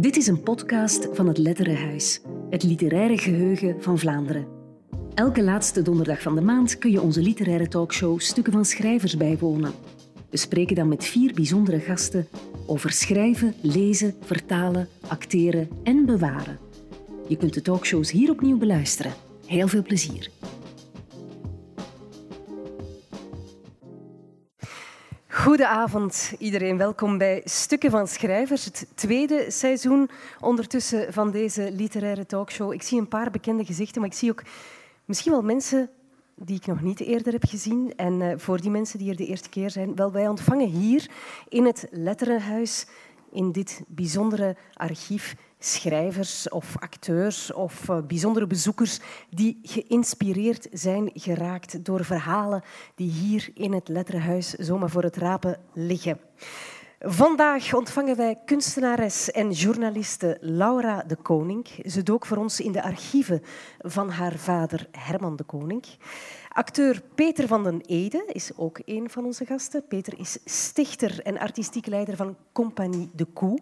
Dit is een podcast van het Letterenhuis, het literaire geheugen van Vlaanderen. Elke laatste donderdag van de maand kun je onze literaire talkshow Stukken van Schrijvers bijwonen. We spreken dan met vier bijzondere gasten over schrijven, lezen, vertalen, acteren en bewaren. Je kunt de talkshows hier opnieuw beluisteren. Heel veel plezier. Goedenavond iedereen, welkom bij Stukken van Schrijvers, het tweede seizoen ondertussen van deze literaire talkshow. Ik zie een paar bekende gezichten, maar ik zie ook misschien wel mensen die ik nog niet eerder heb gezien. En uh, voor die mensen die er de eerste keer zijn, wel, wij ontvangen hier in het Letterenhuis, in dit bijzondere archief, schrijvers of acteurs of uh, bijzondere bezoekers die geïnspireerd zijn geraakt door verhalen die hier in het Letterenhuis zomaar voor het rapen liggen. Vandaag ontvangen wij kunstenares en journaliste Laura de Koning. Ze dook voor ons in de archieven van haar vader Herman de Koning. Acteur Peter van den Ede is ook een van onze gasten. Peter is stichter en artistiek leider van Compagnie de Koe.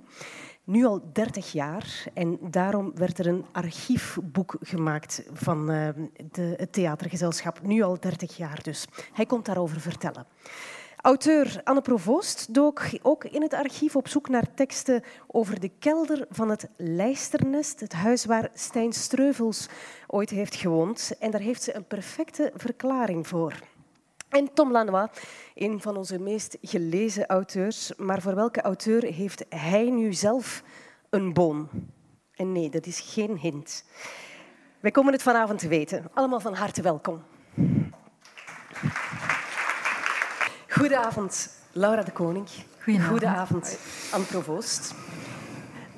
Nu al 30 jaar en daarom werd er een archiefboek gemaakt van uh, de, het theatergezelschap. Nu al 30 jaar dus. Hij komt daarover vertellen. Auteur Anne Provoost dook ook in het archief op zoek naar teksten over de kelder van het Lijsternest, het huis waar Stijn Streuvels ooit heeft gewoond. En daar heeft ze een perfecte verklaring voor. En Tom Lanois, een van onze meest gelezen auteurs. Maar voor welke auteur heeft hij nu zelf een boom? En nee, dat is geen hint. Wij komen het vanavond te weten. Allemaal van harte welkom. Goedenavond, Laura de Koning. Goedenavond. Goedenavond, Anne Provoost.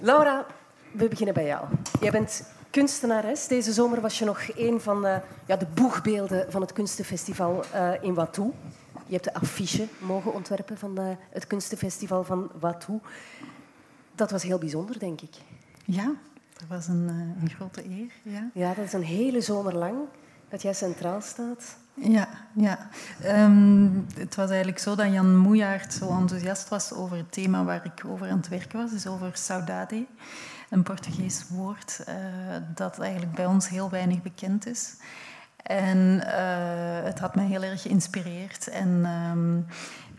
Laura, we beginnen bij jou. Jij bent kunstenares. Deze zomer was je nog een van de, ja, de boegbeelden van het kunstenfestival uh, in Watou. Je hebt de affiche mogen ontwerpen van de, het kunstenfestival van Watou. Dat was heel bijzonder, denk ik. Ja, dat was een, uh, een grote eer. Ja. ja, dat is een hele zomer lang dat jij centraal staat. Ja, ja. Um, het was eigenlijk zo dat Jan Moejaert zo enthousiast was over het thema waar ik over aan het werken was, dus over saudade, een Portugees woord uh, dat eigenlijk bij ons heel weinig bekend is. En uh, het had mij heel erg geïnspireerd. En um,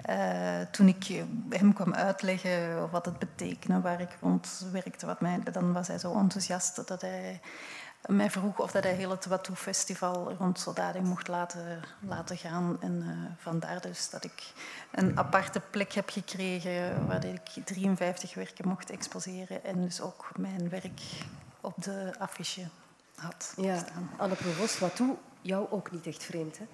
uh, toen ik hem kwam uitleggen wat het betekende, waar ik rond werkte, wat mij, dan was hij zo enthousiast dat hij mij vroeg of dat hij heel het Watu-festival rond Soldading mocht laten, laten gaan. En uh, vandaar dus dat ik een aparte plek heb gekregen waar ik 53 werken mocht exposeren en dus ook mijn werk op de affiche had ja. staan. Anne Provost, Watu, jou ook niet echt vreemd, hè?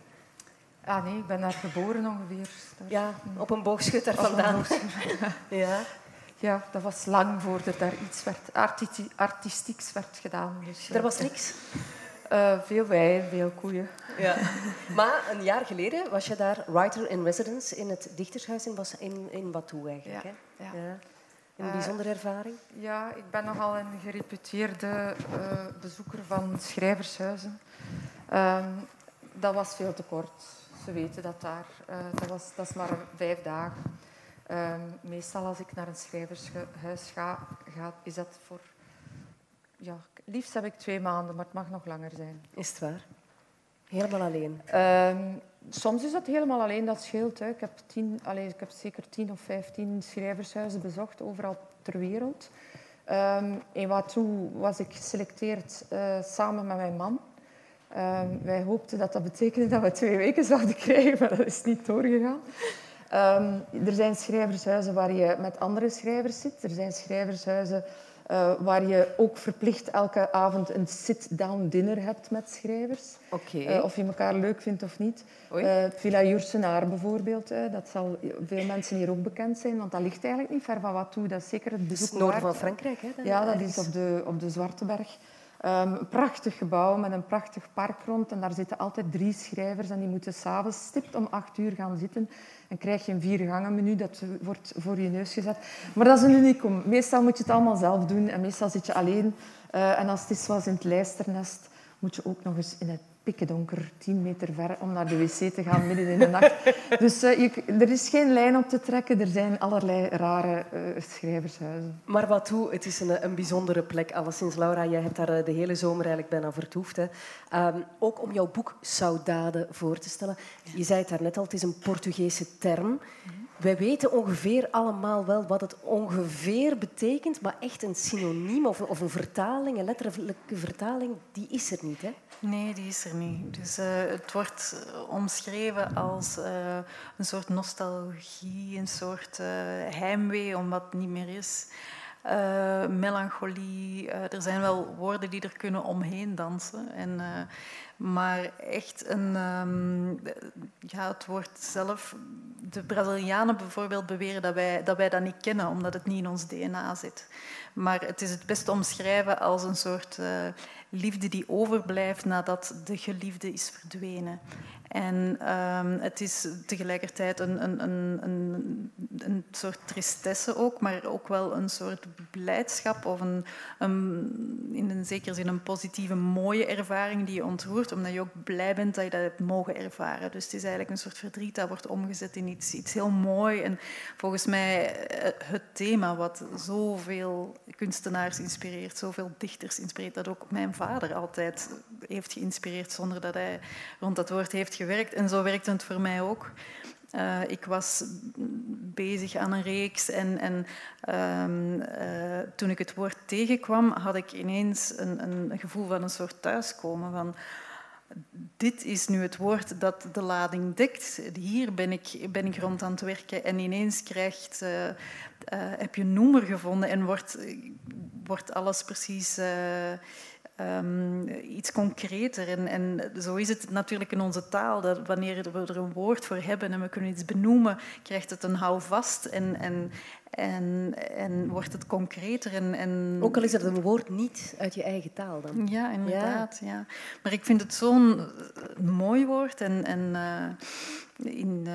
Ah nee, ik ben daar geboren ongeveer. Daar... Ja, op een boogschutter vandaan. Boogschutter. ja ja, dat was lang voordat daar iets werd, arti artistieks werd gedaan. Dus, er was niks? Uh, veel wijn, veel koeien. Ja. Maar een jaar geleden was je daar writer in residence in het dichtershuis in, in, in Batou eigenlijk. Ja. Hè? Ja. ja. Een eh, bijzondere ervaring? Uh, ja, ik ben nogal een gereputeerde uh, bezoeker van schrijvershuizen. Um, dat was veel te kort. Ze weten dat daar. dat, was, dat is maar vijf dagen. Um, meestal als ik naar een schrijvershuis ga, is dat voor... Ja, liefst heb ik twee maanden, maar het mag nog langer zijn. Is het waar? Helemaal alleen? Um, soms is dat helemaal alleen, dat scheelt. Hè. Ik, heb tien, allez, ik heb zeker tien of vijftien schrijvershuizen bezocht, overal ter wereld. Um, in Watou was ik geselecteerd uh, samen met mijn man. Um, wij hoopten dat dat betekende dat we twee weken zouden krijgen, maar dat is niet doorgegaan. Um, er zijn schrijvershuizen waar je met andere schrijvers zit. Er zijn schrijvershuizen uh, waar je ook verplicht elke avond een sit-down dinner hebt met schrijvers. Okay. Uh, of je elkaar leuk vindt of niet. Uh, Villa Jursenaar bijvoorbeeld, dat zal veel mensen hier ook bekend zijn, want dat ligt eigenlijk niet ver van wat toe. Dat is zeker het bezoek Het noorden van Frankrijk, hè? Ja, dat is op de, op de Zwarteberg. Um, een prachtig gebouw met een prachtig park rond. En daar zitten altijd drie schrijvers en die moeten s'avonds stipt om acht uur gaan zitten. En krijg je een viergangenmenu, dat wordt voor je neus gezet. Maar dat is een unicum. Meestal moet je het allemaal zelf doen en meestal zit je alleen. Uh, en als het is zoals in het lijsternest, moet je ook nog eens in het pikken donker, tien meter ver, om naar de wc te gaan midden in de nacht. Dus uh, er is geen lijn op te trekken. Er zijn allerlei rare uh, schrijvershuizen. Maar wat toe, het is een, een bijzondere plek. Alleszins, Laura, jij hebt daar de hele zomer eigenlijk bijna vertoefd. Hè. Um, ook om jouw boek Saudade voor te stellen. Je zei het daarnet al, het is een Portugese term. Wij weten ongeveer allemaal wel wat het ongeveer betekent, maar echt een synoniem of, of een vertaling, een letterlijke vertaling, die is er niet. Hè? Nee, die is er niet. Dus uh, het wordt eh, omschreven als uh, een soort nostalgie, een soort heimwee om wat niet meer is. melancholie. er zijn wel woorden die er kunnen omheen dansen. En, maar echt een, um, ja, het woord zelf. De Brazilianen bijvoorbeeld beweren dat wij, dat wij dat niet kennen, omdat het niet in ons DNA zit. Maar het is het best omschrijven als een soort uh, liefde die overblijft nadat de geliefde is verdwenen. En um, het is tegelijkertijd een, een, een, een, een soort tristesse ook, maar ook wel een soort blijdschap of een, in een zekere zin een positieve, mooie ervaring die je ontroert, omdat je ook blij bent dat je dat hebt mogen ervaren. Dus het is eigenlijk een soort verdriet dat wordt omgezet in iets, iets heel mooi. En volgens mij eh, het thema wat zoveel kunstenaars inspireert, zoveel dichters inspireert, dat ook mijn vader altijd heeft geïnspireerd zonder dat hij rond dat woord heeft gewerkt. En zo werkte het voor mij ook. Uh, ik was bezig aan een reeks en, en um, uh, toen ik het woord tegenkwam, had ik ineens een, een gevoel van een soort thuiskomen. Van, dit is nu het woord dat de lading dekt. Hier ben ik, ben ik rond aan het werken en ineens krijgt, uh, heb je een noemer gevonden en wordt, wordt alles precies um, iets concreter. En, en, zo is het natuurlijk in onze taal, dat wanneer we er een woord voor hebben en we kunnen iets benoemen, krijgt het een houvast en, en, en, en wordt het concreter. En, en... Ook al is het een woord niet uit je eigen taal dan. Ja, inderdaad. Ja. Maar ik vind het zo'n mooi woord en... en uh, in uh,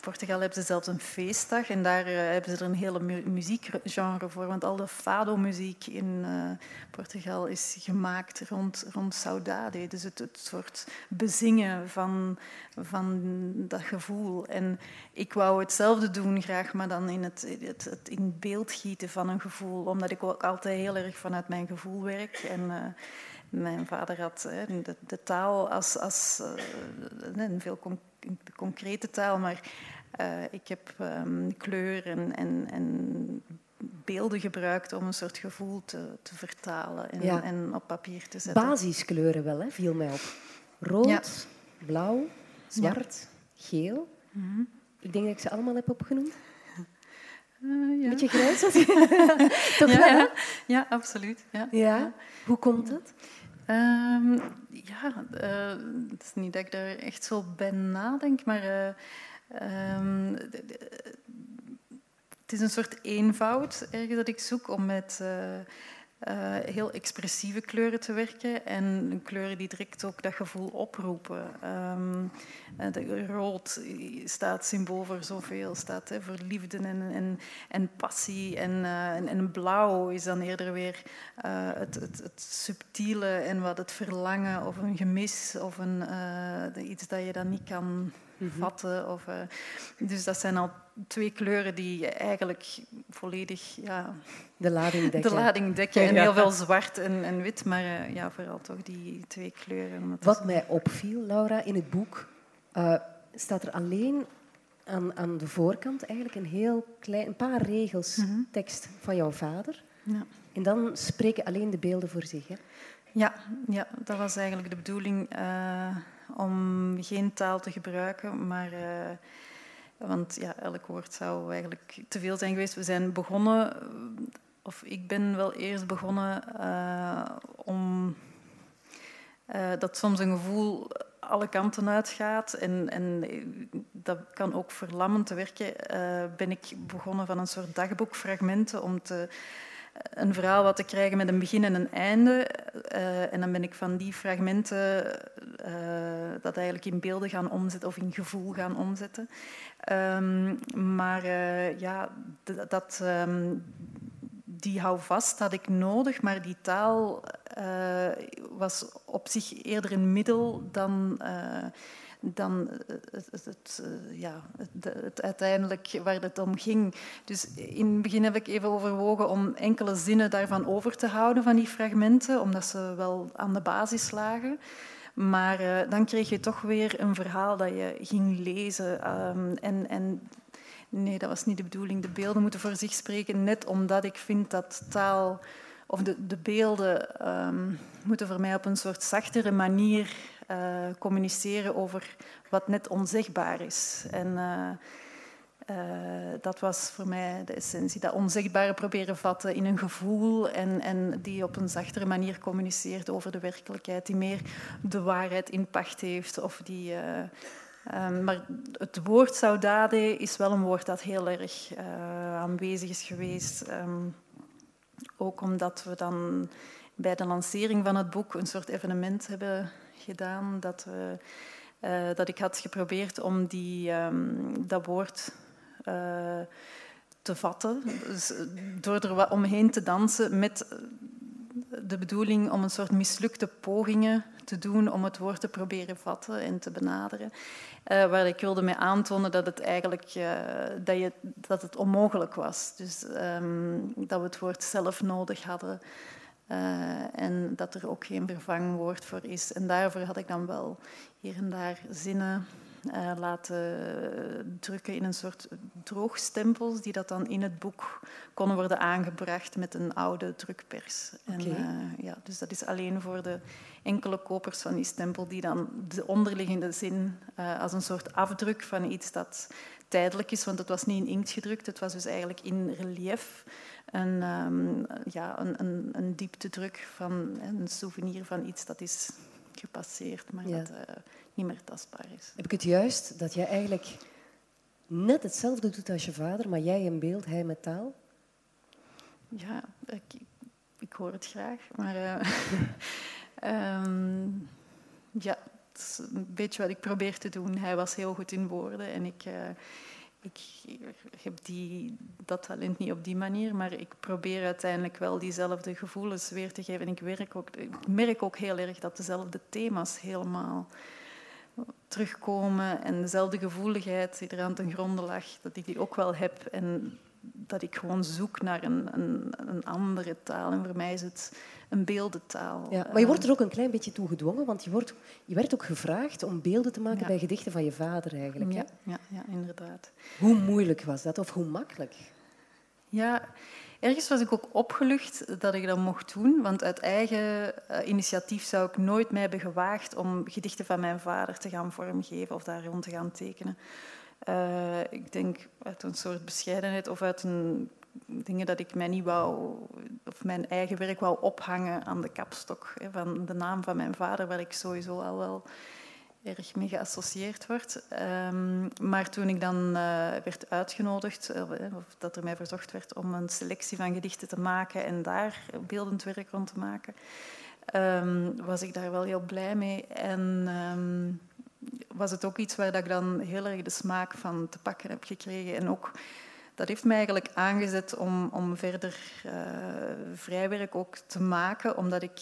Portugal hebben ze zelfs een feestdag en daar uh, hebben ze er een hele mu muziekgenre voor. Want al de fado-muziek in uh, Portugal is gemaakt rond, rond saudade. Dus het, het soort bezingen van, van dat gevoel. En ik wou hetzelfde doen graag, maar dan in het, het, het in beeld gieten van een gevoel. Omdat ik ook altijd heel erg vanuit mijn gevoel werk. En, mijn vader had de, de, taal als, als een veel de concrete taal, maar uh, ik heb um, kleur en, en, en, beelden gebruikt om een soort gevoel te, te vertalen en, ja. en, op papier te zetten. Basiskleuren wel, hè, viel mij op. Rood, ja. blauw, zwart, ja. geel. Mm -hmm. Ik denk dat ik ze allemaal heb opgenoemd. Uh, ja. Beetje grijs? Toch ja, wel, ja, absoluut. Ja. Ja. Hoe komt dat? Um, ja, uh, het is niet dat ik er echt zo bij nadenk, maar uh, um, het is een soort eenvoud ergens dat ik zoek om met uh, heel expressieve kleuren te werken en kleuren die direct ook dat gevoel oproepen. Um, de rood staat symbool voor zoveel, staat hè, voor liefde en, en, en passie. En, uh, en, en, blauw is dan eerder weer uh, het, het, het, subtiele en wat het verlangen of een gemis of een, iets dat je dan niet kan mhm. vatten. Of, dus dat zijn al twee kleuren die eigenlijk volledig ja, de lading dekken. De lading dekken. En heel veel zwart en, en wit, maar ja, vooral toch die twee kleuren. Wat mij opviel, Laura, in het boek uh, staat er alleen aan, aan, de voorkant eigenlijk een heel klein, een paar regels mm -hmm. tekst van jouw vader. Ja. En dan spreken alleen de beelden voor zich. Hè? Ja, ja, dat was eigenlijk de bedoeling uh, om geen taal te gebruiken, maar uh, want ja, elk woord zou eigenlijk te veel zijn geweest. We zijn begonnen, of ik ben wel eerst begonnen om dat soms een gevoel alle kanten uitgaat en, en dat kan ook verlammend werken, uh, ben ik begonnen van een soort dagboekfragmenten om te, een verhaal wat te krijgen met een begin en een einde. Uh, en dan ben ik van die fragmenten uh, dat eigenlijk in beelden gaan omzetten of in gevoel gaan omzetten. Um, maar ja, dat... Um, die houvast had ik nodig, maar die taal uh, was op zich eerder een middel dan, uh, dan het, het, het ja, het, uiteindelijk waar het om ging. Dus in het begin heb ik even overwogen om enkele zinnen daarvan over te houden, van die fragmenten, omdat ze wel aan de basis lagen. Maar uh, dan kreeg je toch weer een verhaal dat je ging lezen. Um, en, en nee, dat was niet de bedoeling. De beelden moeten voor zich spreken, net omdat ik vind dat taal of de, de beelden um, moeten voor mij op een soort zachtere manier uh, communiceren over wat net onzichtbaar is. En uh, uh, dat was voor mij de essentie. Dat onzichtbare proberen vatten in een gevoel en, en die op een zachtere manier communiceert over de werkelijkheid, die meer de waarheid in pacht heeft. Of die, um, maar het woord saudade is wel een woord dat heel erg aanwezig is geweest. Um, ook omdat we dan bij de lancering van het boek een soort evenement hebben gedaan. Dat, we, dat ik had geprobeerd om die, um, dat woord te vatten. Dus door er omheen te dansen met de bedoeling om een soort mislukte pogingen te doen om het woord te proberen vatten en te benaderen. Waar ik wilde mee aantonen dat het eigenlijk dat, je, dat het onmogelijk was. Dus um, dat we het woord zelf nodig hadden. En dat er ook geen vervangwoord voor is. En daarvoor had ik dan wel hier en daar zinnen uh, laten drukken in een soort droogstempels, die dat dan in het boek konden worden aangebracht met een oude drukpers. Okay. En, uh, ja, dus dat is alleen voor de enkele kopers van die stempel die dan de onderliggende zin uh, als een soort afdruk van iets dat tijdelijk is, want het was niet in inkt gedrukt, het was dus eigenlijk in relief een, um, ja, een, een, een dieptedruk van een souvenir van iets dat is gepasseerd, maar ja. dat uh, niet meer tastbaar is. Heb ik het juist dat jij eigenlijk net hetzelfde doet als je vader, maar jij in beeld, hij met taal? Ja, ik, ik hoor het graag, maar uh, um, ja, het is een beetje wat ik probeer te doen. Hij was heel goed in woorden en ik, uh, ik heb die, dat talent niet op die manier, maar ik probeer uiteindelijk wel diezelfde gevoelens weer te geven. En ik, werk ook, ik merk ook heel erg dat dezelfde thema's helemaal terugkomen en dezelfde gevoeligheid die er aan ten gronde lag, dat ik die ook wel heb. En dat ik gewoon zoek naar een, een, een andere taal. En voor mij is het een beeldentaal. Ja, maar je wordt er ook een klein beetje toe gedwongen, want je, wordt, je werd ook gevraagd om beelden te maken ja. bij gedichten van je vader eigenlijk. Ja, ja, ja, inderdaad. Hoe moeilijk was dat of hoe makkelijk? Ja, ergens was ik ook opgelucht dat ik dat mocht doen, want uit eigen uh, initiatief zou ik nooit mij hebben gewaagd om gedichten van mijn vader te gaan vormgeven of daar rond te gaan tekenen. Uh, ik denk uit een soort bescheidenheid of uit een dingen dat ik mij niet wou, of mijn eigen werk wou ophangen aan de kapstok van de naam van mijn vader, waar ik sowieso al wel erg mee geassocieerd word. Um, maar toen ik dan uh, werd uitgenodigd, uh, of dat er mij verzocht werd om een selectie van gedichten te maken en daar beeldend werk rond te maken, um, was ik daar wel heel blij mee. En um, was het ook iets waar ik dan heel erg de smaak van te pakken heb gekregen. En ook, dat heeft mij eigenlijk aangezet om, om verder uh, vrijwerk ook te maken, omdat ik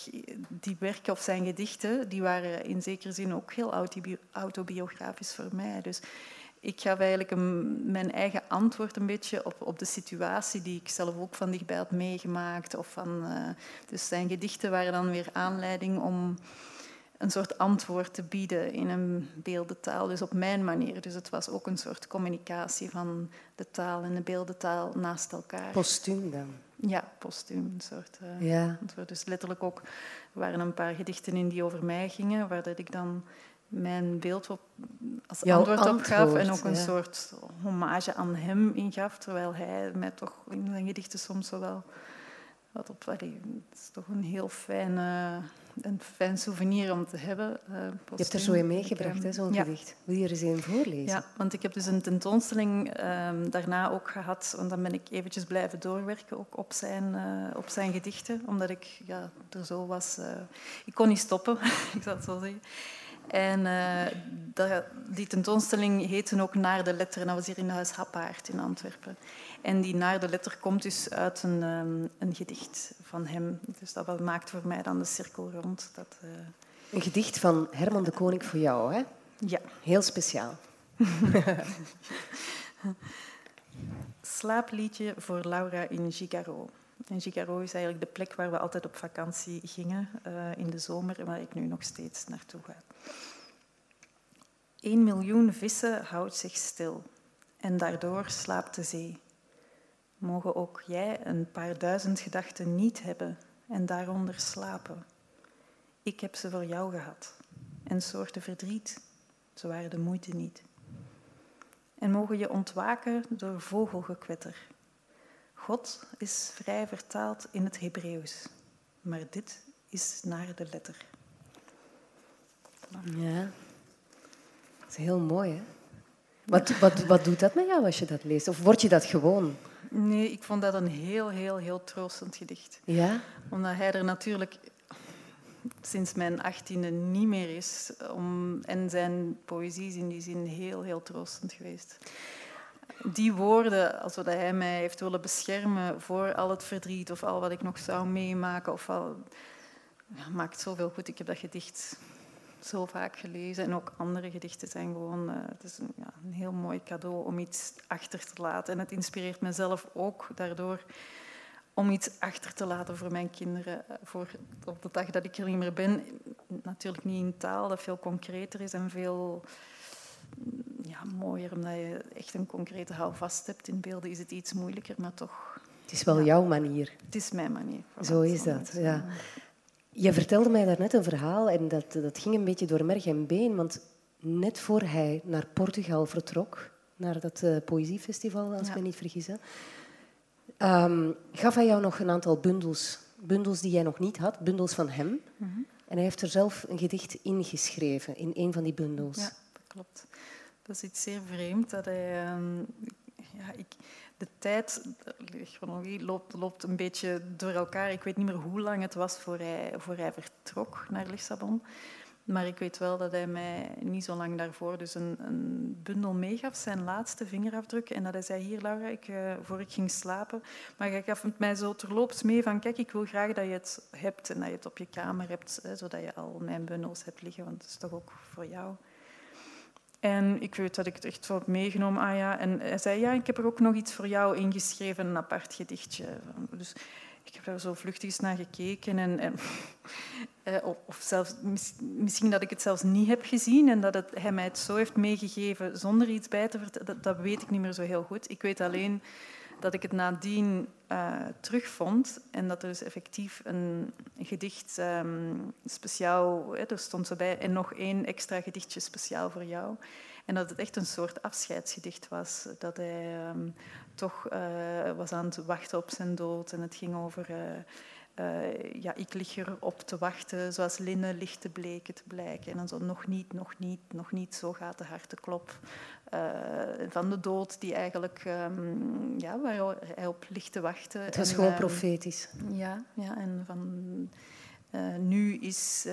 die werken of zijn gedichten, die waren in zekere zin ook heel autobiografisch voor mij. Dus ik gaf eigenlijk een, mijn eigen antwoord een beetje op, op de situatie die ik zelf ook van dichtbij had meegemaakt. Of van, uh, dus zijn gedichten waren dan weer aanleiding om een soort antwoord te bieden in een beeldentaal, dus op mijn manier. Dus het was ook een soort communicatie van de taal en de beeldentaal naast elkaar. Postuum dan? Ja, postuum. Een soort uh, ja. antwoord. Dus letterlijk ook, er waren een paar gedichten in die over mij gingen, waar dat ik dan mijn beeld op, als Jouw antwoord, antwoord op gaf en ook een ja. soort hommage aan hem ingaf, terwijl hij mij toch in zijn gedichten soms zo wel wat op... Allee, het is toch een heel fijne een fijn souvenir om te hebben. Uh, je hebt er zo in meegebracht, zo'n ja. gedicht. Wil je er eens een voorlezen? Ja, want ik heb dus een tentoonstelling um, daarna ook gehad. Want dan ben ik eventjes blijven doorwerken ook op zijn, uh, op zijn gedichten. Omdat ik ja, er zo was... Ik kon niet stoppen, ik zal het zo zeggen. En dat, die tentoonstelling heette ook Naar de Letter. En dat was hier in Huis Happaard in Antwerpen. En die Naar de Letter komt dus uit een, um, een gedicht van hem. Dus dat maakt voor mij dan de cirkel rond. Dat, uh... Een gedicht van Herman de Koning voor jou, hè? Ja. Heel speciaal. Slaapliedje voor Laura in Gigaro. En Gigaro is eigenlijk de plek waar we altijd op vakantie gingen uh, in de zomer en waar ik nu nog steeds naartoe ga. 1 miljoen vissen houdt zich stil en daardoor slaapt de zee. Mogen ook jij een paar duizend gedachten niet hebben en daaronder slapen. Ik heb ze voor jou gehad en soorten verdriet, ze waren de moeite niet. En mogen je ontwaken door vogelgekwetter. God is vrij vertaald in het Hebreeuws, maar dit is naar de letter. Ja, is heel mooi, hè? Wat, wat, wat doet dat met jou als je dat leest? Of word je dat gewoon? Nee, ik vond dat een heel, heel, heel troostend gedicht. Ja? Omdat hij er natuurlijk sinds mijn achttiende niet meer is. Om, en zijn poëzie is in die zin heel, heel troostend geweest. Die woorden, alsof hij mij heeft willen beschermen voor al het verdriet of al wat ik nog zou meemaken, of al, ja, maakt zoveel goed. Ik heb dat gedicht zo vaak gelezen. En ook andere gedichten zijn gewoon... Uh, het is een, ja, een, heel mooi cadeau om iets achter te laten. En het inspireert mezelf ook daardoor om iets achter te laten voor mijn kinderen. Eh, voor op de dag dat ik er niet meer ben. Natuurlijk niet in taal, dat veel concreter is en veel ja, mooier. Omdat je echt een concrete houvast hebt. In beelden is het iets moeilijker, maar toch... Het is wel jouw manier. Het is mijn manier. Zo is dat, ja. Je vertelde mij daarnet een verhaal en dat, dat ging een beetje door merg en been, want net voor hij naar Portugal vertrok, naar dat uh, poëziefestival, als ik me niet vergis, um, gaf hij jou nog een aantal bundels, bundels die jij nog niet had, bundels van hem. Mhm. En hij heeft er zelf een gedicht ingeschreven in een van die bundels. Ja, klopt. Dat is iets zeer vreemd. Dat hij, um, ja, ik, de tijd, de chronologie loopt, loopt een beetje door elkaar. Ik weet niet meer hoe lang het was voor hij, voor hij vertrok naar Lissabon. Maar ik weet wel dat hij mij niet zo lang daarvoor dus een, een bundel meegaf, zijn laatste vingerafdruk. En dat hij zei, hier Laura, ik, uh, voor ik ging slapen. Maar hij gaf het mij zo terloops mee van, kijk, ik wil graag dat je het hebt en dat je het op je kamer hebt, hè, zodat je al mijn bundels hebt liggen, want het is toch ook voor jou. En ik weet dat ik het echt zo heb meegenomen. Ah ja, en hij zei, ja, ik heb er ook nog iets voor jou ingeschreven, een apart gedichtje. Dus ik heb daar zo vluchtig eens naar gekeken. En, en eh, of zelfs, misschien dat ik het zelfs niet heb gezien en dat het, hij mij het zo heeft meegegeven zonder iets bij te vertellen, dat, dat weet ik niet meer zo heel goed. Ik weet alleen dat ik het nadien uh, terugvond en dat er dus effectief een gedicht um, speciaal, hè, er stond zo bij, en nog één extra gedichtje speciaal voor jou. En dat het echt een soort afscheidsgedicht was. Dat hij um, toch uh, was aan het wachten op zijn dood en het ging over... Uh, uh, ja, ik lig erop te wachten, zoals linnen ligt te bleken te blijken. En dan zo, nog niet, nog niet, nog niet, zo gaat de harteklop uh, van de dood, die eigenlijk, um, ja, waar hij op ligt te wachten. Het was en, gewoon uh, profetisch. Ja, ja, en van... Uh, nu is,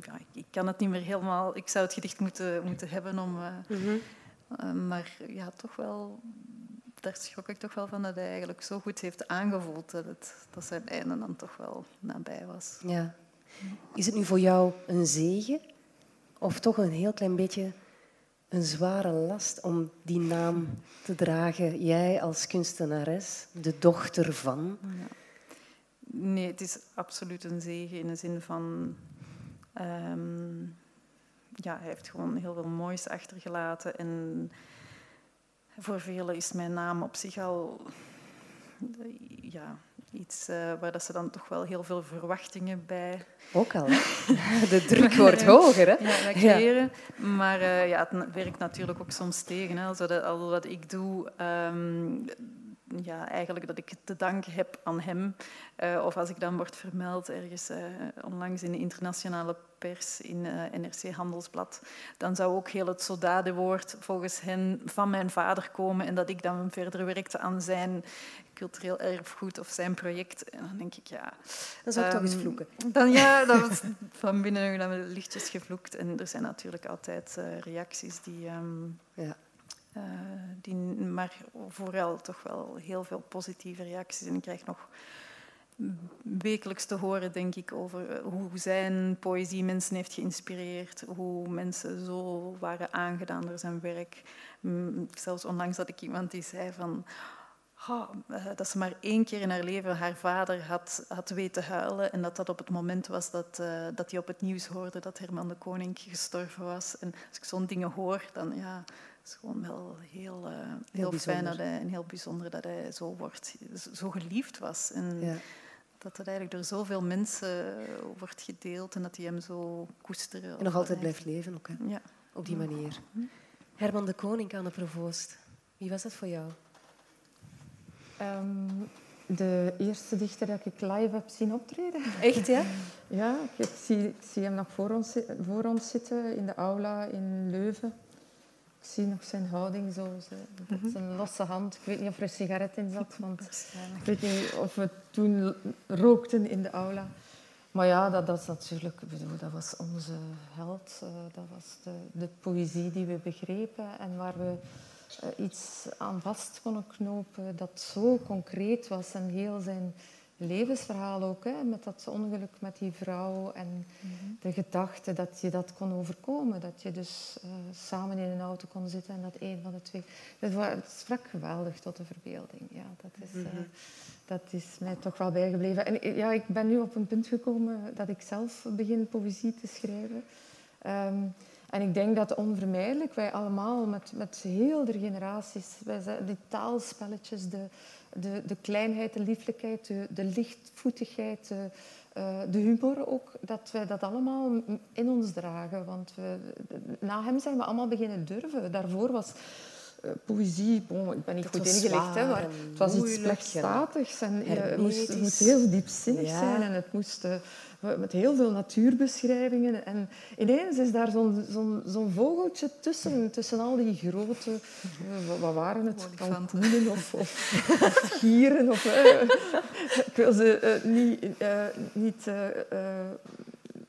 ja, ik kan het niet meer helemaal, ik zou het gedicht moeten, moeten hebben om, mm -hmm. maar ja, toch wel daar schrok ik toch wel van dat hij eigenlijk zo goed heeft aangevoeld dat, het, dat zijn einde dan toch wel nabij was. Ja. Is het nu voor jou een zegen of toch een heel klein beetje een zware last om die naam te dragen? Jij als kunstenares, de dochter van. Ja. Nee, het is absoluut een zegen in de zin van. Um, ja, hij heeft gewoon heel veel moois achtergelaten en voor velen is mijn naam op zich al ja, iets uh, waar dat ze dan toch wel heel veel verwachtingen bij... Ook al, De druk wordt hoger, hè? Ja, creëren. Ja. Maar uh, ja, het werkt natuurlijk ook soms tegen. Hè. Dat, al wat ik doe... Um, ja, eigenlijk dat ik te danken heb aan hem. Uh, of als ik dan word vermeld ergens uh, onlangs in de internationale pers, in uh, NRC Handelsblad, dan zou ook heel het Sodade-woord volgens hen van mijn vader komen en dat ik dan verder werkte aan zijn cultureel erfgoed of zijn project. En dan denk ik, ja... Dan zou ik um, toch eens ehm, vloeken. Dan, ja, dat was van binnen dan lichtjes gevloekt. En er zijn natuurlijk altijd reacties die... Um, ja die, maar vooral toch wel heel veel positieve reacties. En ik krijg nog wekelijks te horen, denk ik, over eh, hoe zijn poëzie mensen heeft geïnspireerd, hoe mensen zo waren aangedaan door zijn werk. Zelfs onlangs had ik iemand die zei van... Oh, dat ze maar één keer in haar leven haar vader had, had weten huilen. En dat dat op het moment was dat, uh, dat hij op het nieuws hoorde dat Herman de Koning gestorven was. En als ik zo'n dingen hoor, dan ja, is gewoon wel heel, uh, heel, fijn dat hij, en heel bijzonder dat hij zo, wordt, zo geliefd was. En ja. dat dat eigenlijk door zoveel mensen wordt gedeeld en dat hij hem zo koesteren. En nog altijd blijft leven ook, hè? Ja. op die manier. Hm. Herman de Koning aan de provoost. Wie was dat voor jou? Um, de eerste dichter dat ik live heb zien optreden. Echt, ja? ja, ik zie, ik zie hem nog voor ons, voor ons zitten in de aula in Leuven. Ik zie nog zijn houding, zo, mhm. zijn losse hand. Ik weet niet of er een sigaret in zat, want ik weet niet of we toen rookten in de aula. Maar ja, dat, dat, natuurlijk, dat was onze held. Eh, dat was de, de poëzie die we begrepen en waar we eh, iets aan vast konden knopen dat zo concreet was en heel zijn levensverhaal ook, hè, met dat ongeluk met die vrouw en mhm. de gedachte dat je dat kon overkomen. Dat je dus uh, samen in een auto kon zitten en dat een van de twee... Het, was, het sprak geweldig tot de verbeelding. Ja, dat, is, uh, dat is mij toch wel bijgebleven. En ja, ik ben nu op een punt gekomen dat ik zelf begin poëzie te schrijven. Um, en ik denk dat onvermijdelijk wij allemaal met, met heel de generaties, wij, die taalspelletjes, de, de, de kleinheid, de lieflijkheid, de, de lichtvoetigheid, de, uh, de humor ook, dat wij dat allemaal in ons dragen. Want we, na hem zijn we allemaal beginnen durven. Daarvoor was poëzie, bon, ik ben niet goed ingelicht, hè, maar het was iets plechtstatigs. En, uh, het, moest, het moest heel diepzinnig ja. zijn en het moest met heel veel natuurbeschrijvingen. En ineens is daar zo'n zo'n zo'n vogeltje tussen, tussen al die grote... Uh, wat waren het? Kalkoenen of, of gieren. Of, uh, ik wil ze niet, niet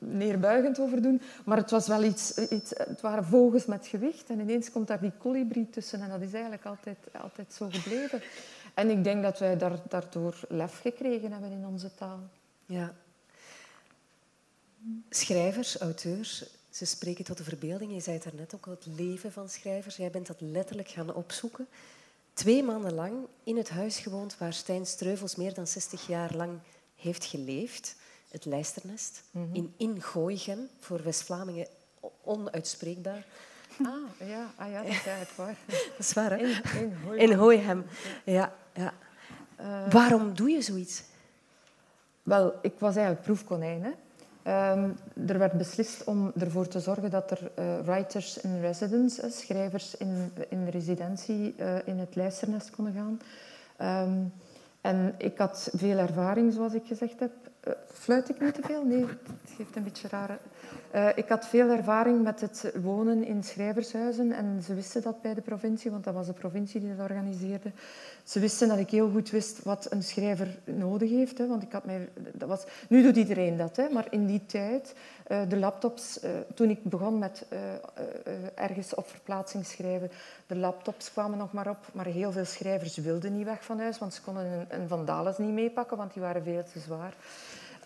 neerbuigend over doen, maar het was wel iets, iets... Het waren vogels met gewicht en ineens komt daar die kolibrie tussen en dat is eigenlijk altijd, altijd zo gebleven. En ik denk dat wij daar, daardoor lef gekregen hebben in onze taal. Ja, Schrijvers, auteurs, ze spreken tot de verbeelding. Je zei het daarnet ook, het leven van schrijvers. Jij bent dat letterlijk gaan opzoeken. Twee maanden lang in het huis gewoond waar Stijn Streuvels meer dan 60 jaar lang heeft geleefd. Het Lijsternest mhm. in Ingooigen, voor West-Vlamingen onuitspreekbaar. Ah, ja, ah, ja dat is eigenlijk waar. dat is waar, hè? In, in Hooihem. Ja, ja. Uh, Waarom doe je zoiets? Wel, ik was eigenlijk proefkonijn. Hè? Um, er werd beslist om ervoor te zorgen dat er uh, writers in residence, schrijvers in, in residentie, uh, in het lijsternest konden gaan. Um, en ik had veel ervaring, zoals ik gezegd heb. Fluit ik niet te veel? Nee, het geeft een beetje rare... ik had veel ervaring met het wonen in schrijvershuizen en ze wisten dat bij de provincie, want dat was de provincie die dat organiseerde. Ze wisten dat ik heel goed wist wat een schrijver nodig heeft. Hè, want ik had mij, dat was, nu doet iedereen dat, hè, maar in die tijd, uh, de laptops, uh, toen ik begon met uh, ergens op verplaatsing schrijven, de laptops kwamen nog maar op, maar heel veel schrijvers wilden niet weg van huis, want ze konden een, een Vandales niet meepakken, want die waren veel te zwaar.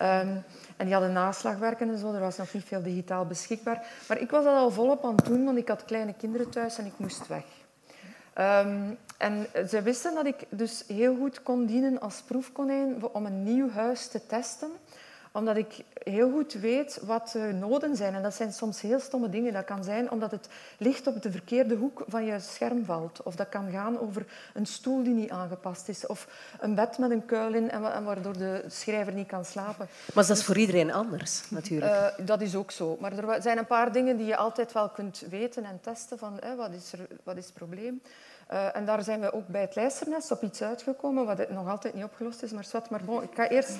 Um, en die hadden naslagwerken en zo, er was nog niet veel digitaal beschikbaar. Maar ik was dat al volop aan het doen, want ik had kleine kinderen thuis en ik moest weg. Um, en ze wisten dat ik dus heel goed kon dienen als proefkonijn om een nieuw huis te testen omdat ik heel goed weet wat de noden zijn. En dat zijn soms heel stomme dingen. Dat kan zijn omdat het licht op de verkeerde hoek van je scherm valt. Of dat kan gaan over een stoel die niet aangepast is. Of een bed met een kuil in en waardoor de schrijver niet kan slapen. Maar dat is voor iedereen anders, natuurlijk. Uh, dat is ook zo. Maar er zijn een paar dingen die je altijd wel kunt weten en testen. Van, wat, is er, wat is het probleem? Uh, en daar zijn we ook bij het lijsternest op iets uitgekomen, wat nog altijd niet opgelost is. Maar, zwart, maar bon, ik, ga eerst,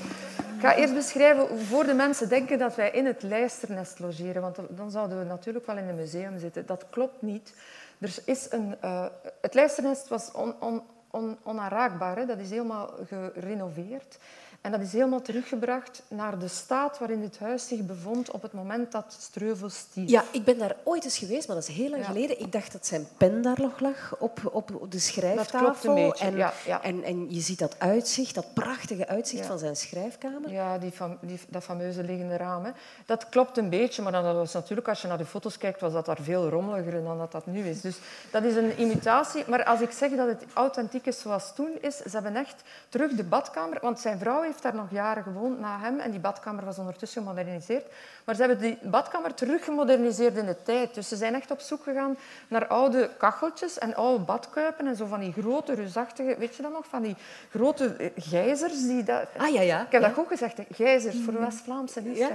ga eerst beschrijven voor de mensen denken dat wij in het lijsternest logeren. Want dan zouden we natuurlijk wel in een museum zitten. Dat klopt niet. Er is een, uh, het lijsternest was on, on, on, onaanraakbaar. Hè? Dat is helemaal gerenoveerd. En dat is helemaal teruggebracht naar de staat waarin het huis zich bevond op het moment dat Streuvel stierf. Ja, ik ben daar ooit eens geweest, maar dat is heel lang geleden. Ik dacht dat zijn pen daar nog lag op, op de schrijftafel. Dat klopt een beetje, en, ja, ja. En, en je ziet dat uitzicht, dat prachtige uitzicht van zijn schrijfkamer. Ja, die, die, dat fameuze liggende raam. Hè. Dat klopt een beetje, maar dan was natuurlijk, als je naar de foto's kijkt, was dat daar veel rommeliger dan dat dat nu is. Dus dat is een imitatie. Maar als ik zeg dat het authentiek is zoals toen is, ze hebben echt terug de badkamer... Want zijn vrouw heeft daar nog jaren gewoond na hem en die badkamer was ondertussen gemoderniseerd. Maar ze hebben die badkamer teruggemoderniseerd in de tijd. Dus ze zijn echt op zoek gegaan naar oude kacheltjes en oude badkuipen en zo van die grote, reusachtige... Weet je dat nog? Van die grote eh, gijzers. Die dat... Ah, ja, ja. Ik heb dat ook gezegd. Gijzers, voor de West-Vlaamse niet ja.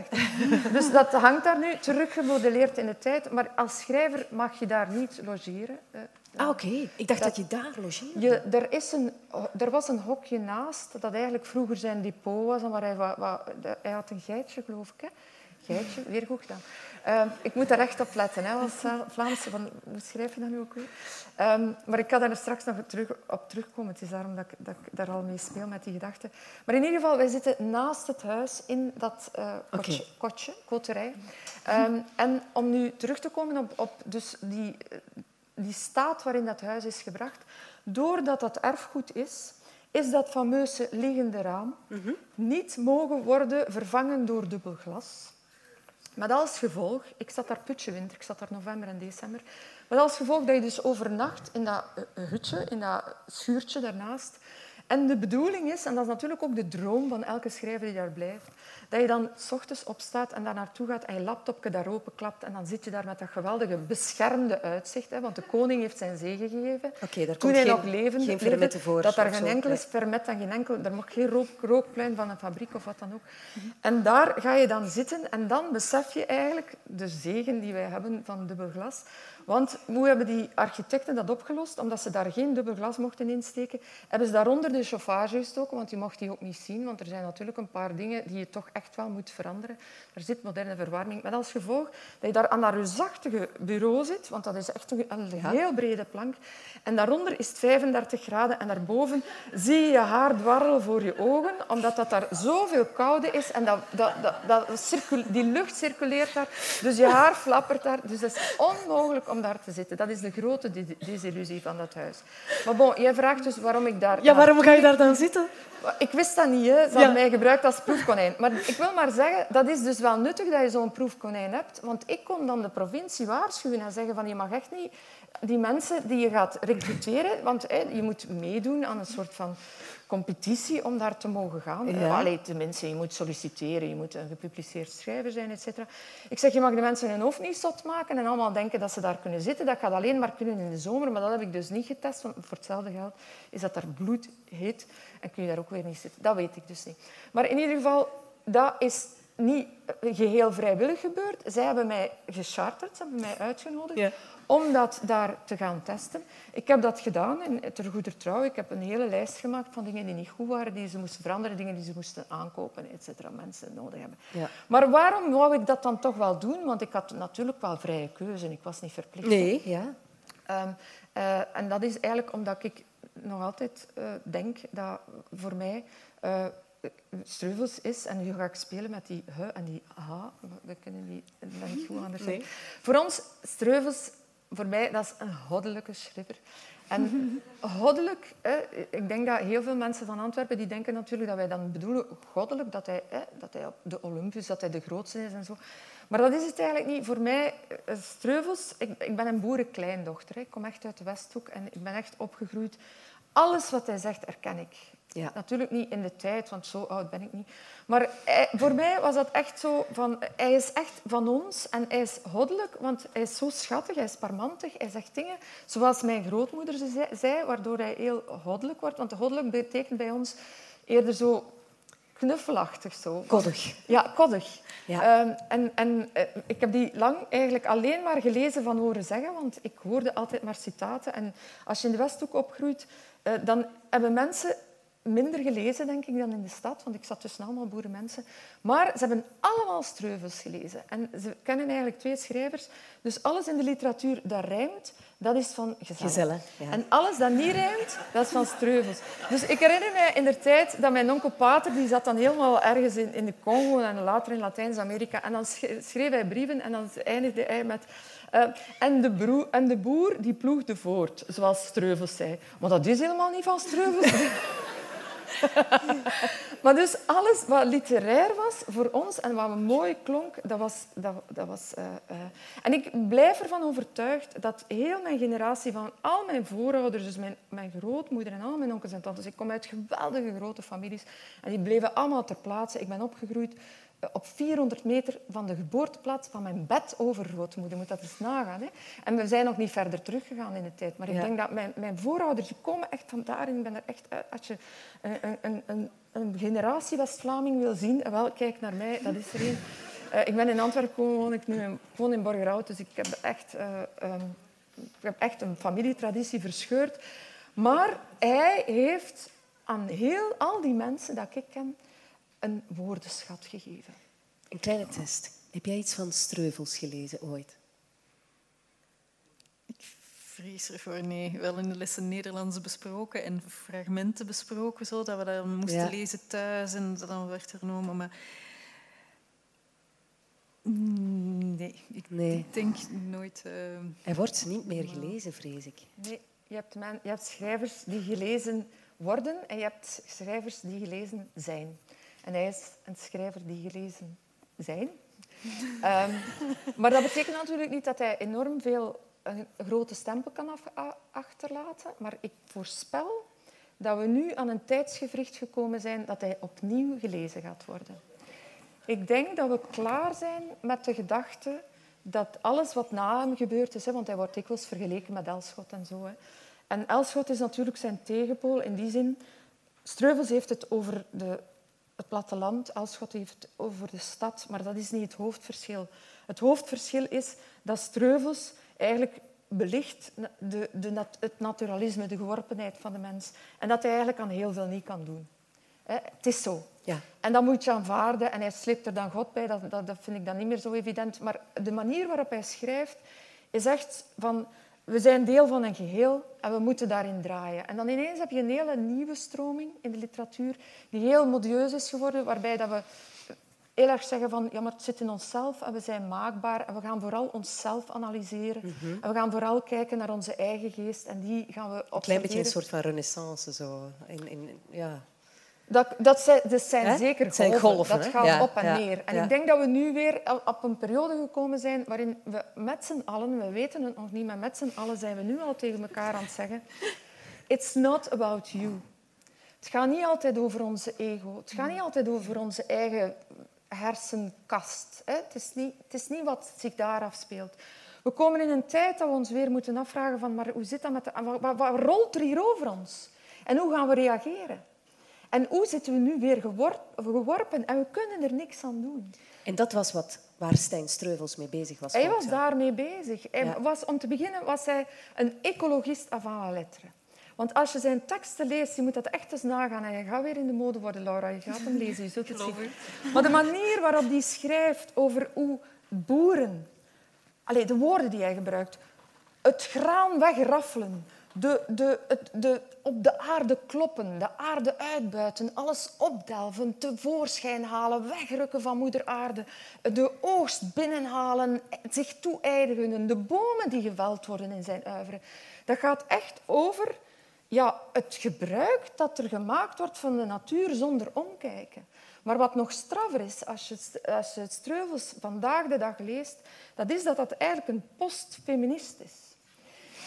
Dus dat hangt daar nu teruggemodelleerd in de tijd. Maar als schrijver mag je daar niet logeren. Ah, oké. Ik dacht dat, je daar logeerde. Je, er, is een, er was een hokje naast, dat eigenlijk vroeger zijn depot was. En waar hij, wat, wat, hij had een geitje, geloof ik. Hè? Geitje, weer goed gedaan. Uh, ik moet daar echt op letten, hè, als Vlaamse. Van, hoe schrijf je dat nu ook weer? Um, maar ik kan daar straks nog terug, op terugkomen. Het is daarom dat ik, dat ik, daar al mee speel met die gedachten. Maar in ieder geval, wij zitten naast het huis in dat uh, kotje, okay. kotje, koterij. Um, en om nu terug te komen op, op dus die die staat waarin dat huis is gebracht, doordat dat erfgoed is, is dat fameuze liggende raam niet mogen worden vervangen door dubbel glas. Met als gevolg, ik zat daar putje winter, ik zat daar november en december, met als gevolg dat je dus overnacht in dat eh, hutje, in dat schuurtje daarnaast. En de bedoeling is, en dat is natuurlijk ook de droom van elke schrijver die daar blijft, dat je dan s ochtends opstaat en daar naartoe gaat en je laptopje daar openklapt en dan zit je daar met dat geweldige beschermde uitzicht. Hè, want de koning heeft zijn zegen gegeven. Okay, daar Toen hij nog levend geen leefde, voor. Dat daar geen enkel vermet en geen enkel... Er mag geen rook, rookpluim van een fabriek of wat dan ook. En daar ga je dan zitten en dan besef je eigenlijk de zegen die wij hebben van dubbel glas. Want hoe hebben die architecten dat opgelost? Omdat ze daar geen dubbel glas mochten insteken, hebben ze daaronder de chauffage gestoken, want je mocht die ook niet zien, want er zijn natuurlijk een paar dingen die je toch echt wel moet veranderen. Er zit moderne verwarming, met als gevolg dat je daar aan dat reusachtige bureau zit, want dat is echt een, heel brede plank, en daaronder is het 35 graden en daarboven zie je je haar dwarrelen voor je ogen, omdat dat daar zoveel koude is en dat, dat, dat, dat die lucht circuleert daar, dus je haar flappert daar. Dus dat is onmogelijk om daar te zitten. Dat is de grote desillusie van dat huis. Maar bon, jij vraagt dus waarom ik daar... Ja, waarom ga je daar dan zitten? Ik wist dat niet. Hè. Ze hadden mij gebruikt als proefkonijn. Maar ik wil maar zeggen, dat is dus wel nuttig dat je zo'n proefkonijn hebt. Want ik kon dan de provincie waarschuwen en zeggen van je mag echt niet die mensen die je gaat recruteren, want hè, je moet meedoen aan een soort van competitie om daar te mogen gaan. Ja. Allee, tenminste, je moet solliciteren, je moet een gepubliceerd schrijver zijn, etc. Ik zeg, je mag de mensen hun hoofd niet zot maken en allemaal denken dat ze daar kunnen zitten. Dat gaat alleen maar kunnen in de zomer, maar dat heb ik dus niet getest, want voor hetzelfde geld is dat daar bloedheet en kun je daar ook weer niet zitten. Dat weet ik dus niet. Maar in ieder geval, dat is niet geheel vrijwillig gebeurd. Zij hebben mij gecharterd, ze hebben mij uitgenodigd ja om dat daar te gaan testen. Ik heb dat gedaan en ter goeder trouw. Ik heb een hele lijst gemaakt van dingen die niet goed waren, die ze moesten veranderen, dingen die ze moesten aankopen, et cetera, mensen nodig hebben. Ja. Maar waarom wou ik dat dan toch wel doen? Want ik had natuurlijk wel vrije keuze en ik was niet verplicht. Nee, ja. Um, uh, en dat is eigenlijk omdat ik nog altijd uh, denk dat voor mij uh, Streuvels is, en nu ga ik spelen met die h en die h, we kunnen die dat niet goed anders nee. Voor ons, Streuvels voor mij, dat is een goddelijke schrijver. En goddelijk, ik denk dat heel veel mensen van Antwerpen die denken natuurlijk dat wij dan bedoelen goddelijk, dat hij, dat hij op de Olympus, dat hij de grootste is en zo. Maar dat is het eigenlijk niet. Voor mij, eh, Streuvels, ik, ik ben een boerenkleindochter. Ik kom echt uit de Westhoek en ik ben echt opgegroeid. Alles wat hij zegt, erken ik. Ja. Natuurlijk niet in de tijd, want zo oud ben ik niet. Maar hij, voor mij was dat echt zo van... Hij is echt van ons en hij is goddelijk, want hij is zo schattig, hij is parmantig. Hij zegt dingen zoals mijn grootmoeder ze zei, waardoor hij heel goddelijk wordt. Want goddelijk betekent bij ons eerder zo knuffelachtig zo. Koddig. Ja, koddig. Ja. Ehm, en en eh, ik heb die lang eigenlijk alleen maar gelezen van horen zeggen, want ik hoorde altijd maar citaten. En als je in de Westhoek opgroeit, eh, dan hebben mensen minder gelezen, denk ik, dan in de stad, want ik zat tussen allemaal boerenmensen. Maar ze hebben allemaal Streuvels gelezen. En ze kennen eigenlijk twee schrijvers. Dus alles in de literatuur dat rijmt, dat is van Gezellen. Gezellen, ja. En alles dat niet rijmt, dat is van Streuvels. Dus ik herinner mij in de tijd dat mijn onkel Pater, die zat dan helemaal ergens in, in de Congo en later in Latijns-Amerika. En dan schreef hij brieven en dan eindigde hij met... eh, en, de broer, en de boer die ploegde voort, zoals Streuvels zei. Maar dat is helemaal niet van Streuvels. maar dus alles wat literair was voor ons en wat mooi klonk, dat was... Dat, dat was eh, eh. En ik blijf ervan overtuigd dat heel mijn generatie van al mijn voorouders, dus mijn, mijn grootmoeder en al mijn onkels en tantes, ik kom uit geweldige grote families, en die bleven allemaal ter plaatse. Ik ben opgegroeid op 400 meter van de geboorteplaats van mijn bed overgrootmoeder. Moet dat eens nagaan. Hè? En we zijn nog niet verder teruggegaan in de tijd. Maar ik Ja. denk dat mijn, mijn voorouders die komen echt van daarin. Ik ben er echt, eh, als je een, een, een, een generatie West-Vlaming wil zien, eh, wel, kijk naar mij, dat is er een. Eh, ik ben in Antwerpen komen wonen, ik nu in, woon in Borgerhout, dus ik heb echt, eh, ehm, ik heb echt een familietraditie verscheurd. Maar hij heeft aan heel al die mensen dat ik ken een woordenschat gegeven. Een kleine test. Heb jij iets van Streuvels gelezen ooit? vrees ervoor, nee. Wel in de lessen Nederlands besproken en fragmenten besproken, zo, dat we dat dan moesten Ja. lezen thuis en dat dan werd genomen. Maar Mm, nee, ik, Nee. ik denk nooit. eh, Hij wordt niet meer gelezen, vrees ik. Nee, je hebt, men, je hebt schrijvers die gelezen worden en je hebt schrijvers die gelezen zijn. En hij is een schrijver die gelezen zijn. Ehm, maar dat betekent natuurlijk niet dat hij enorm veel een grote stempel kan achterlaten. Maar ik voorspel dat we nu aan een tijdsgevricht gekomen zijn dat hij opnieuw gelezen gaat worden. Ik denk dat we klaar zijn met de gedachte dat alles wat na hem gebeurd is, hè, want hij wordt dikwijls vergeleken met Elschot en zo. Hè. En Elschot is natuurlijk zijn tegenpool in die zin. Streuvels heeft het over de, het platteland, Elschot heeft het over de stad, maar dat is niet het hoofdverschil. Het hoofdverschil is dat Streuvels eigenlijk belicht de, de, nat- het naturalisme, de geworpenheid van de mens. En dat hij eigenlijk aan heel veel niet kan doen. Het is zo. Ja. En dat moet je aanvaarden. En hij sleept er dan God bij. Dat, dat, dat vind ik dan niet meer zo evident. Maar de manier waarop hij schrijft is echt van... We zijn deel van een geheel en we moeten daarin draaien. En dan ineens heb je een hele nieuwe stroming in de literatuur die heel modieus is geworden, waarbij dat we heel erg zeggen van ja, maar het zit in onszelf en we zijn maakbaar en we gaan vooral onszelf analyseren. En we gaan vooral kijken naar onze eigen geest en die gaan we Een observeren. klein beetje een soort van renaissance. Zo. In, in, ja. Dat, dat zijn, zijn Hè? zeker zijn golven. dat gaat Ja, op en ja, neer. En ja. ik denk dat we nu weer op een periode gekomen zijn waarin we met z'n allen, we weten het nog niet, maar met z'n allen zijn we nu al tegen elkaar aan het zeggen It's not about you. Het gaat niet altijd over onze ego. Het gaat niet altijd over onze eigen hersenkast. Het, is niet, het is niet wat zich daar afspeelt. We komen in een tijd dat we ons weer moeten afvragen van maar hoe zit dat met de, wat, wat- wat rolt er hier over ons? En hoe gaan we reageren? En hoe zitten we nu weer gewor- geworpen en we kunnen er niks aan doen? En dat was wat, waar Stijn Streuvels mee bezig was. Hij was daarmee bezig. Hij Ja. was, om te beginnen was hij een ecologist avant la lettre. Want als je zijn teksten leest, je moet dat echt eens nagaan. En je gaat weer in de mode worden, Laura. Je gaat hem lezen, je zult het zien. Maar de manier waarop hij schrijft over hoe boeren... Allee, de woorden die hij gebruikt. Het graan wegraffelen. De, de, het, de, op de aarde kloppen, de aarde uitbuiten, alles opdelven, tevoorschijn halen, wegrukken van moeder aarde, de oogst binnenhalen, zich toe-eigenen, de bomen die geveld worden in zijn uiveren. Dat gaat echt over ja, het gebruik dat er gemaakt wordt van de natuur zonder omkijken. Maar wat nog straffer is, als je, als je het Streuvels vandaag de dag leest, dat is dat dat eigenlijk een postfeminist is.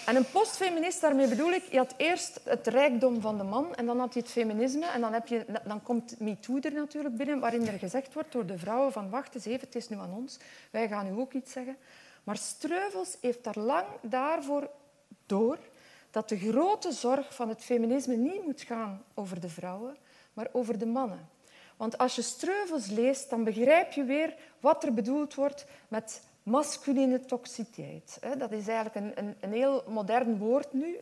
En een postfeminist, daarmee bedoel ik, je had eerst het rijkdom van de man en dan had je het feminisme en dan, heb je, dan komt MeToo er natuurlijk binnen, waarin er gezegd wordt door de vrouwen van wacht eens even, het is nu aan ons, wij gaan nu ook iets zeggen. Maar Streuvels heeft daar lang daarvoor door dat de grote zorg van het feminisme niet moet gaan over de vrouwen, maar over de mannen. Want als je Streuvels leest, dan begrijp je weer wat er bedoeld wordt met masculine toxiteit. Dat is eigenlijk een, een, een heel modern woord nu.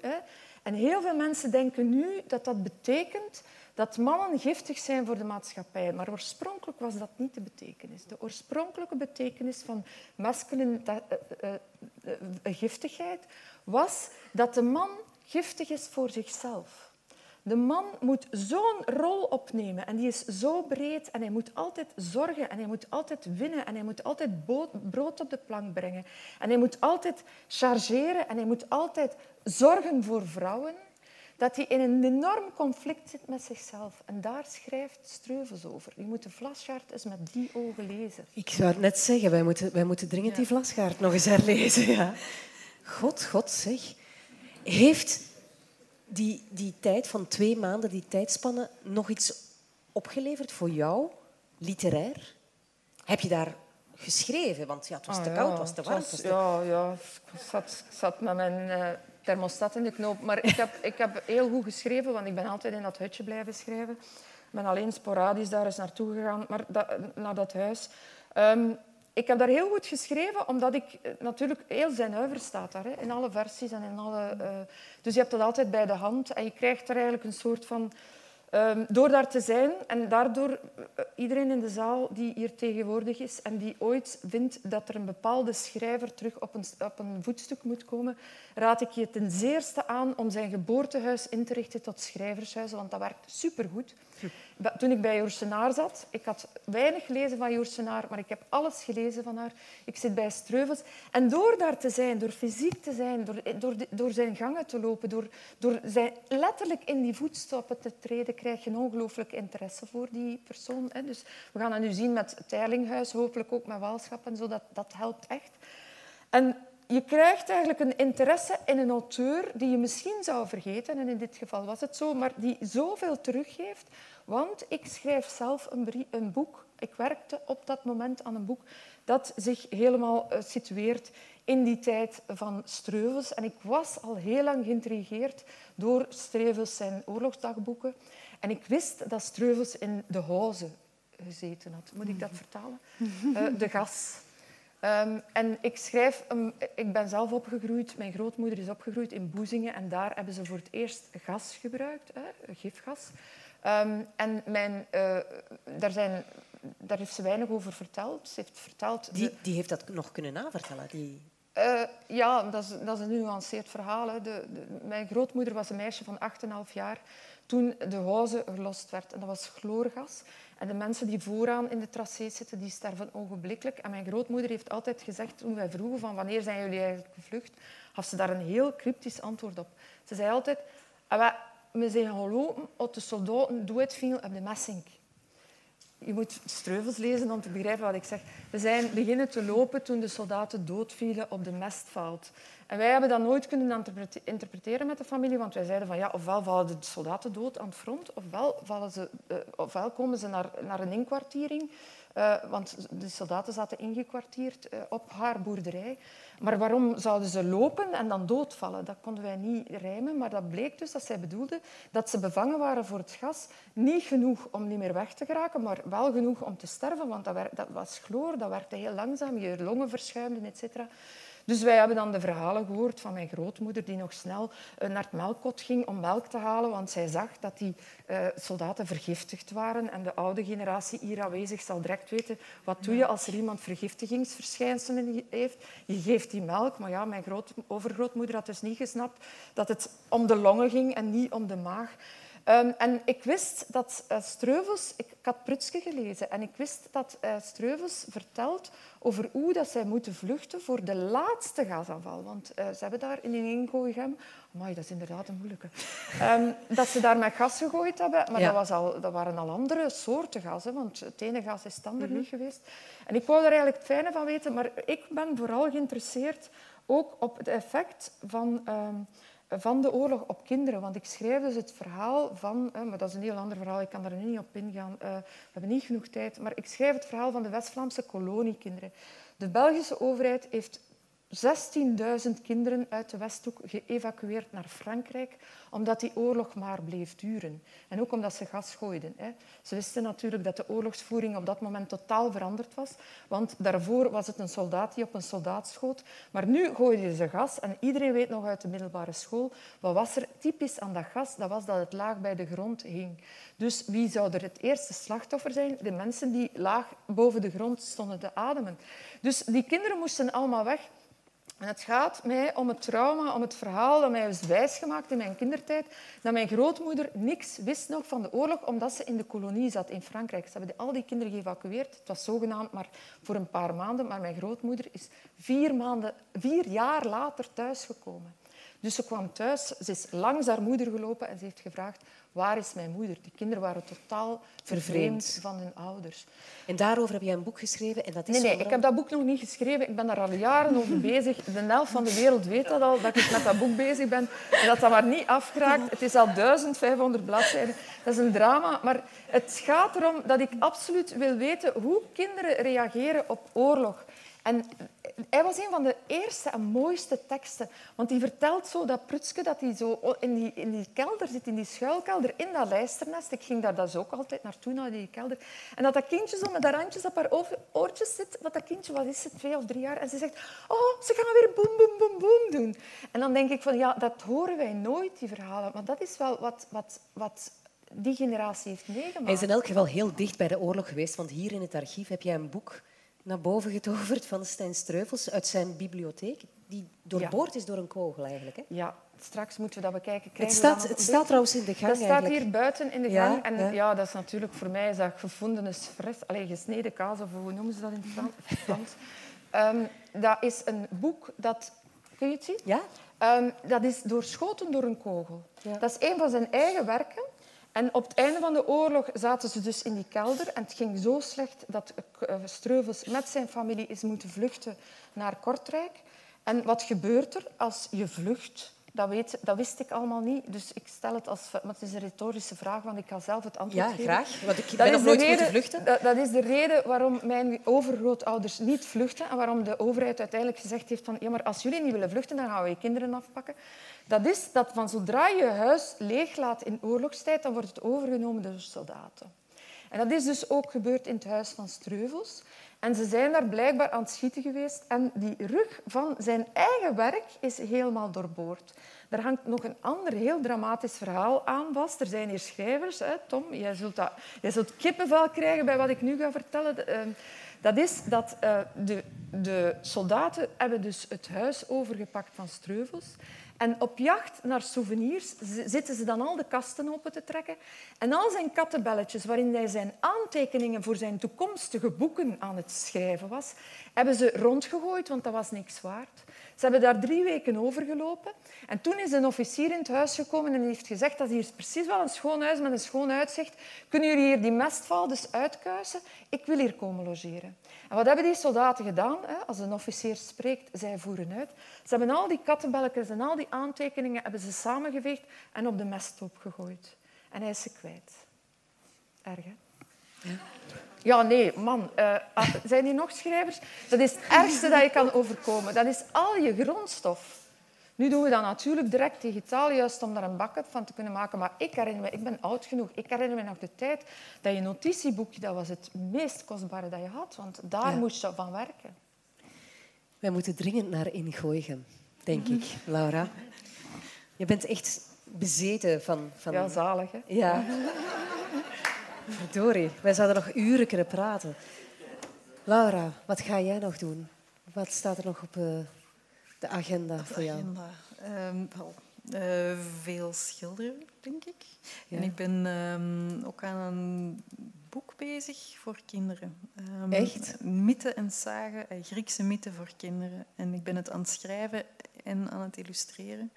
En heel veel mensen denken nu dat dat betekent dat mannen giftig zijn voor de maatschappij. Maar oorspronkelijk was dat niet de betekenis. De oorspronkelijke betekenis van masculine uh, uh, uh, giftigheid was dat de man giftig is voor zichzelf. De man moet zo'n rol opnemen en die is zo breed en hij moet altijd zorgen en hij moet altijd winnen en hij moet altijd brood op de plank brengen en hij moet altijd chargeren en hij moet altijd zorgen voor vrouwen, dat hij in een enorm conflict zit met zichzelf. En daar schrijft Streuvels over. Je moet de Vlasgaard eens met die ogen lezen. Ik zou het net zeggen, wij moeten, wij moeten dringend die Vlasgaard nog eens herlezen. Ja. God, God zeg. Heeft die, die tijd van twee maanden, die tijdspanne, nog iets opgeleverd voor jou, literair? Heb je daar geschreven? Want ja, het was te ah, koud, het was te warm. Ja, ja, ik zat, zat met mijn uh, thermostat in de knoop. Maar ik heb, ik heb heel goed geschreven, want ik ben altijd in dat hutje blijven schrijven. Ik ben alleen sporadisch daar eens naartoe gegaan, maar dat, naar dat huis. Ehm, ik heb daar heel goed geschreven, omdat ik eh, natuurlijk heel zuiver staat daar, hè, in alle versies en in alle. Uh, dus je hebt dat altijd bij de hand en je krijgt er eigenlijk een soort van. Um, door daar te zijn en daardoor uh, iedereen in de zaal die hier tegenwoordig is en die ooit vindt dat er een bepaalde schrijver terug op een, op een voetstuk moet komen, raad ik je ten zeerste aan om zijn geboortehuis in te richten tot schrijvershuis, want dat werkt supergoed. Toen ik bij Joersenaar zat, ik had weinig gelezen van Joersenaar, maar ik heb alles gelezen van haar. Ik zit bij Streuvels. En door daar te zijn, door fysiek te zijn, door, door, door zijn gangen te lopen, door, door zijn, letterlijk in die voetstappen te treden, krijg je een ongelooflijk interesse voor die persoon. Dus we gaan dat nu zien met Teilinghuis, hopelijk ook met Waalschap en zo. Dat, dat helpt echt. En je krijgt eigenlijk een interesse in een auteur die je misschien zou vergeten, en in dit geval was het zo, maar die zoveel teruggeeft. Want ik schrijf zelf een, een boek. Ik werkte op dat moment aan een boek dat zich helemaal uh, situeert in die tijd van Streuvels. En ik was al heel lang geïntrigeerd door Streuvels zijn oorlogsdagboeken. En ik wist dat Streuvels in de Hoze gezeten had. Moet ik dat vertalen? Uh, de gas. Um, en ik schrijf, um, ik ben zelf opgegroeid, mijn grootmoeder is opgegroeid in Boezingen en daar hebben ze voor het eerst gas gebruikt, hè, gifgas. Um, en mijn, uh, daar, zijn, daar heeft ze weinig over verteld. Ze heeft verteld die, die heeft dat nog kunnen navertellen? Die... Uh, ja, dat is, dat is een nuanceerd verhaal. Hè. De, de, mijn grootmoeder was een meisje van 8,5 jaar toen de huizen gelost werd. En dat was chloorgas. En de mensen die vooraan in de tracé zitten, die sterven ogenblikkelijk. En mijn grootmoeder heeft altijd gezegd, toen wij vroegen van wanneer zijn jullie eigenlijk gevlucht, had ze daar een heel cryptisch antwoord op. Ze zei altijd, ah, we zijn gelopen op de soldaten doodviel op de Messink. Je moet Streuvels lezen om te begrijpen wat ik zeg. We zijn beginnen te lopen toen de soldaten doodvielen op de mestveld. En wij hebben dat nooit kunnen interpreteren met de familie, want wij zeiden van ja, ofwel vallen de soldaten dood aan het front, ofwel, vallen ze, uh, ofwel komen ze naar, naar een inkwartiering. Uh, want de soldaten zaten ingekwartierd uh, op haar boerderij. Maar waarom zouden ze lopen en dan doodvallen? Dat konden wij niet rijmen, maar dat bleek dus dat zij bedoelde dat ze bevangen waren voor het gas. Niet genoeg om niet meer weg te geraken, maar wel genoeg om te sterven, want dat, dat was chloor, dat werkte heel langzaam, je longen verschuimden, etc. Dus wij hebben dan de verhalen gehoord van mijn grootmoeder die nog snel eh, naar het melkkot ging om melk te halen, want zij zag dat die uh, soldaten vergiftigd waren. En de oude generatie hier aanwezig zal direct weten, wat doe je als er iemand vergiftigingsverschijnselen heeft? Je geeft die melk, maar ja, mijn groot, overgrootmoeder had dus niet gesnapt dat het om de longen ging en niet om de maag. Um, en ik wist dat uh, Streuvels... Ik, ik, had Prutske gelezen en ik wist dat uh, Streuvels vertelt over hoe dat zij moeten vluchten voor de laatste gasaanval. Want uh, ze hebben daar in Ingooigem... Amai, dat is inderdaad een moeilijke. Um, dat ze daar met gas gegooid hebben, maar dat, was al, dat waren al andere soorten gassen, want het ene gas is standaard mm -hmm. niet geweest. En ik wou daar eigenlijk het fijne van weten, maar ik ben vooral geïnteresseerd ook op het effect van... Um, van de oorlog op kinderen. Want ik schrijf dus het verhaal van, maar dat is een heel ander verhaal, ik kan er nu niet op ingaan, uh, we hebben niet genoeg tijd, maar ik schrijf het verhaal van de West-Vlaamse koloniekinderen. De Belgische overheid heeft 16.000 kinderen uit de Westhoek geëvacueerd naar Frankrijk, omdat die oorlog maar bleef duren. En ook omdat ze gas gooiden. Hè. Ze wisten natuurlijk dat de oorlogsvoering op dat moment totaal veranderd was, want daarvoor was het een soldaat die op een soldaat schoot. Maar nu gooiden ze gas en iedereen weet nog uit de middelbare school, wat was er typisch aan dat gas? Dat was dat het laag bij de grond hing. Dus wie zou er het eerste slachtoffer zijn? De mensen die laag boven de grond stonden te ademen. Dus die kinderen moesten allemaal weg. En het gaat mij om het trauma, om het verhaal dat mij is wijsgemaakt in mijn kindertijd, dat mijn grootmoeder niks wist nog van de oorlog, omdat ze in de kolonie zat in Frankrijk. Ze hebben al die kinderen geëvacueerd. Het was zogenaamd maar voor een paar maanden, maar mijn grootmoeder is vier, maanden, vier jaar later thuisgekomen. Dus ze kwam thuis, ze is langs haar moeder gelopen en ze heeft gevraagd waar is mijn moeder? Die kinderen waren totaal vervreemd van hun ouders. En daarover heb jij een boek geschreven? En dat is nee, nee, ik heb dat boek nog niet geschreven. Ik ben daar al jaren over bezig. De helft van de wereld weet dat al, dat ik met dat boek bezig ben. En dat dat maar niet afgeraakt. Het is al 1500 bladzijden. Dat is een drama. Maar het gaat erom dat ik absoluut wil weten hoe kinderen reageren op oorlog. En hij was een van de eerste en mooiste teksten. Want hij vertelt zo dat Prutske dat hij zo in die, in die kelder zit, in die schuilkelder, in dat lijsternest. Ik ging daar dus ook altijd naartoe, naar die kelder. En dat dat kindje zo met dat randjes op haar oortjes zit. Dat dat kindje, wat is het, twee of drie jaar? En ze zegt, oh, ze gaan weer boem, boem, boem, boem doen. En dan denk ik van, ja, dat horen wij nooit, die verhalen. Maar dat is wel wat, wat, wat die generatie heeft meegemaakt. Hij is in elk geval heel dicht bij de oorlog geweest. Want hier in het archief heb jij een boek naar boven getoverd van Stijn Streuvels uit zijn bibliotheek, die doorboord is door een kogel eigenlijk. Hè? Ja, straks moeten we dat bekijken. het staat, het staat trouwens in de gang. Het staat hier buiten in de gang. en ja. dat is natuurlijk voor mij is dat gevonden fris, alleen gesneden kaas, of hoe noemen ze dat in het Frans? um, dat is een boek dat... Kun je het zien? Ja. Um, dat is doorschoten door een kogel. Dat is een van zijn eigen werken. En op het einde van de oorlog zaten ze dus in die kelder. En het ging zo slecht dat eh, Streuvels met zijn familie is moeten vluchten naar Kortrijk. En wat gebeurt er als je vlucht? Dat, weet, dat wist ik allemaal niet. Dus ik stel het als... Maar het is een retorische vraag, want ik ga zelf het antwoord ja, geven. Ja, graag. Want ik dat ben nog nooit reden, vluchten. Dat, dat, is de reden waarom mijn overgrootouders niet vluchten en waarom de overheid uiteindelijk gezegd heeft van ja, maar als jullie niet willen vluchten, dan gaan we je kinderen afpakken. Dat is dat van zodra je huis leeglaat in oorlogstijd, dan wordt het overgenomen door soldaten. En dat is dus ook gebeurd in het huis van Streuvels. En ze zijn daar blijkbaar aan het schieten geweest. En die rug van zijn eigen werk is helemaal doorboord. Er hangt nog een ander heel dramatisch verhaal aan vast. Er zijn hier schrijvers. Hè, Tom, jij zult, dat, jij zult kippenvel krijgen bij wat ik nu ga vertellen. Ehm, dat is dat uh, de, de soldaten hebben dus het huis overgepakt van Streuvels. En op jacht naar souvenirs zitten ze dan al de kasten open te trekken. En al zijn kattenbelletjes, waarin hij zijn aantekeningen voor zijn toekomstige boeken aan het schrijven was, hebben ze rondgegooid, want dat was niks waard. Ze hebben daar drie weken over gelopen. En toen is een officier in het huis gekomen en heeft gezegd dat hier is precies wel een schoon huis met een schoon uitzicht. Kunnen jullie hier die mestval dus uitkuisen? Ik wil hier komen logeren. En wat hebben die soldaten gedaan? Als een officier spreekt, zij voeren uit. Ze hebben al die kattenbelletjes en al die aantekeningen hebben ze samengeveegd en op de mesthoop gegooid. En hij is ze kwijt. Erg, hè? Ja. Nee, man. Uh, zijn hier nog schrijvers? Dat is het ergste dat je kan overkomen. Dat is al je grondstof. Nu doen we dat natuurlijk direct digitaal, juist om daar een backup van te kunnen maken. Maar ik herinner me, ik ben oud genoeg, ik herinner me nog de tijd dat je notitieboekje, dat was het meest kostbare dat je had. Want daar moest je van werken. Wij moeten dringend naar ingooien, denk ik, Laura. Je bent echt bezeten van... van... Ja, zalig, hè? Ja. Verdorie, wij zouden nog uren kunnen praten. Laura, wat ga jij nog doen? Wat staat er nog op uh, de agenda voor jou? Agenda. Um, uh, veel schilderen, denk ik. En ik ben um, ook aan een boek bezig voor kinderen. Um, Echt? Mythen en zagen, uh, Griekse mythen voor kinderen. En ik ben het aan het schrijven en aan het illustreren.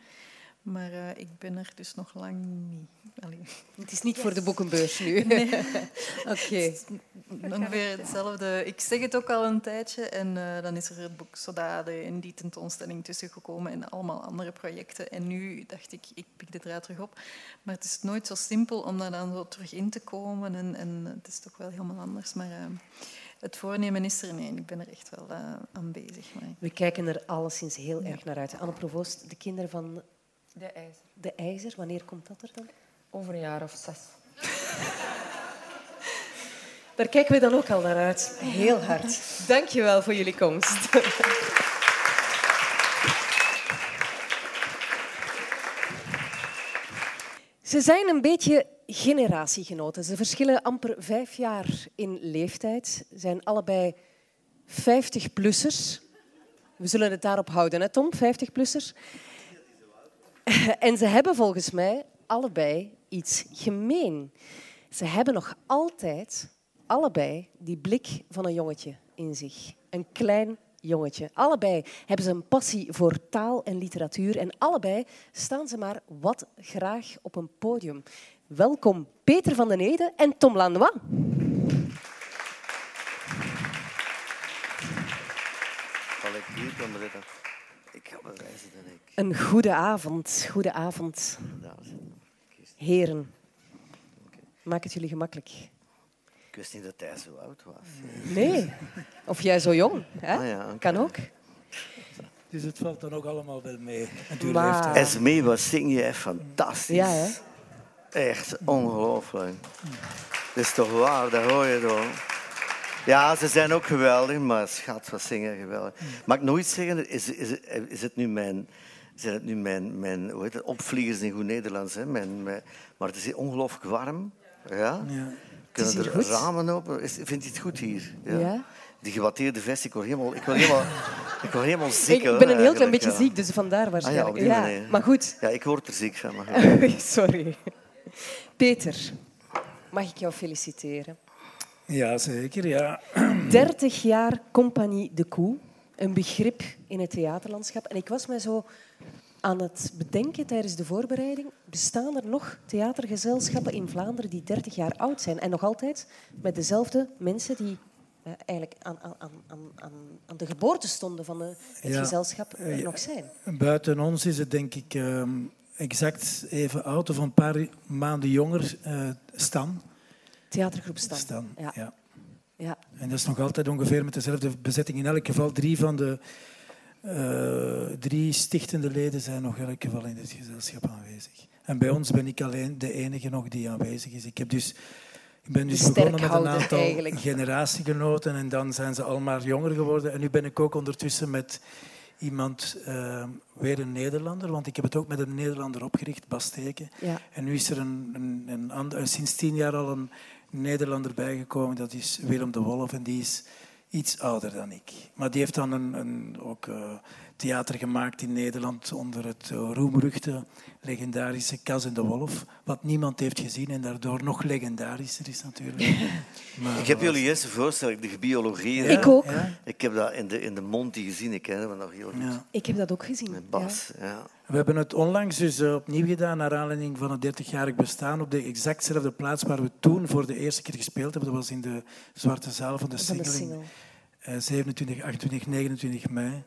Maar uh, ik ben er dus nog lang niet. Allee. Het is niet yes. voor de boekenbeurs nu. Nee. Oké. Okay. Ongeveer hetzelfde. Ik zeg het ook al een tijdje en uh, dan is er het boek Sodade en die tentoonstelling tussen gekomen en allemaal andere projecten. En nu dacht ik, ik pik de draad terug op. Maar het is nooit zo simpel om daar dan zo terug in te komen en, en het is toch wel helemaal anders. Maar uh, het voornemen is er. Nee, ik ben er echt wel uh, aan bezig. Maar... We kijken er alleszins heel erg naar uit. Anne Provoost, de kinderen van de IJzer. De IJzer, wanneer komt dat er dan? Over een jaar of zes. Daar kijken we dan ook al naar uit. Heel hard. Dank je wel voor jullie komst. Ze zijn een beetje generatiegenoten. Ze verschillen amper vijf jaar in leeftijd. Ze zijn allebei 50-plussers. We zullen het daarop houden, hè Tom? 50-plussers. En ze hebben volgens mij allebei iets gemeen. Ze hebben nog altijd allebei die blik van een jongetje in zich. Een klein jongetje. Allebei hebben ze een passie voor taal en literatuur en allebei staan ze maar wat graag op een podium. Welkom Peter van den Ede en Tom Lanois. Ik ga bewijzen dat ik... Een goede avond. Goede avond. Heren, maak het jullie gemakkelijk. Ik wist niet dat hij zo oud was. Nee, of jij zo jong. Hè? Ah, ja, Kan ook. Dus het valt dan ook allemaal wel mee. Maar... Esmee, wat zing je fantastisch. Ja, hè? Echt ongelooflijk. Dat is toch waar, dat hoor je toch. Ja, ze zijn ook geweldig, maar schat, wat zingen geweldig. Mag ik nooit zeggen, is, is, is het nu mijn zijn het nu mijn, mijn hoe heet het, opvliegers in goed Nederlands. Hè? Mijn, mijn, maar het is ongelooflijk warm. Ja. ja. Kunnen er goed? ramen open? Is, vindt je het goed hier? Ja. ja. Die gewatteerde vest, ik word helemaal, ik word helemaal, ik word helemaal ziek. Ik ben een heel klein beetje ziek, dus vandaar waarschijnlijk. Ah, ja, ja, maar goed. Ja, ik word er ziek van. Sorry. Peter, mag ik jou feliciteren? Ja, zeker. Ja. 30 jaar Compagnie de Koe, een begrip in het theaterlandschap. En ik was mij zo aan het bedenken tijdens de voorbereiding, bestaan er nog theatergezelschappen in Vlaanderen die 30 jaar oud zijn en nog altijd met dezelfde mensen die uh, eigenlijk aan, aan, aan, aan, de geboorte stonden van de, het gezelschap uh, nog zijn. Buiten ons is het denk ik uh, exact even oud of een paar maanden jonger Stan. Theatergroep Stan. Stan ja. ja. ja. En dat is nog altijd ongeveer met dezelfde bezetting. In elk geval drie van de uh, drie stichtende leden zijn nog in elk geval in dit gezelschap aanwezig. En bij ons ben ik alleen de enige nog die aanwezig is. Ik, heb dus, ik ben dus begonnen met een aantal eigenlijk. generatiegenoten en dan zijn ze allemaal jonger geworden. En nu ben ik ook ondertussen met iemand, uh, weer een Nederlander, want ik heb het ook met een Nederlander opgericht, Bas Teken. Ja. En nu is er een, een, een ander, sinds tien jaar al een Nederlander bijgekomen, dat is Willem de Wolf. En die is iets ouder dan ik. Maar die heeft dan een, een ook uh, theater gemaakt in Nederland onder het uh, roemruchte legendarische Cas en de Wolf. Wat niemand heeft gezien en daardoor nog legendarischer is natuurlijk. Maar ik heb jullie eerste voorstelling, de biologie. Ik ook. Ik heb dat in de, in de Monty gezien, ik ken het nog heel goed. Ja. Ik heb dat ook gezien. Met Bas, ja. We hebben het onlangs dus uh, opnieuw gedaan naar aanleiding van het 30-jarig bestaan op de exactzelfde plaats waar we toen voor de eerste keer gespeeld hebben. Dat was in de Zwarte Zaal van de Singeling. Uh, 27, 28, 29 mei.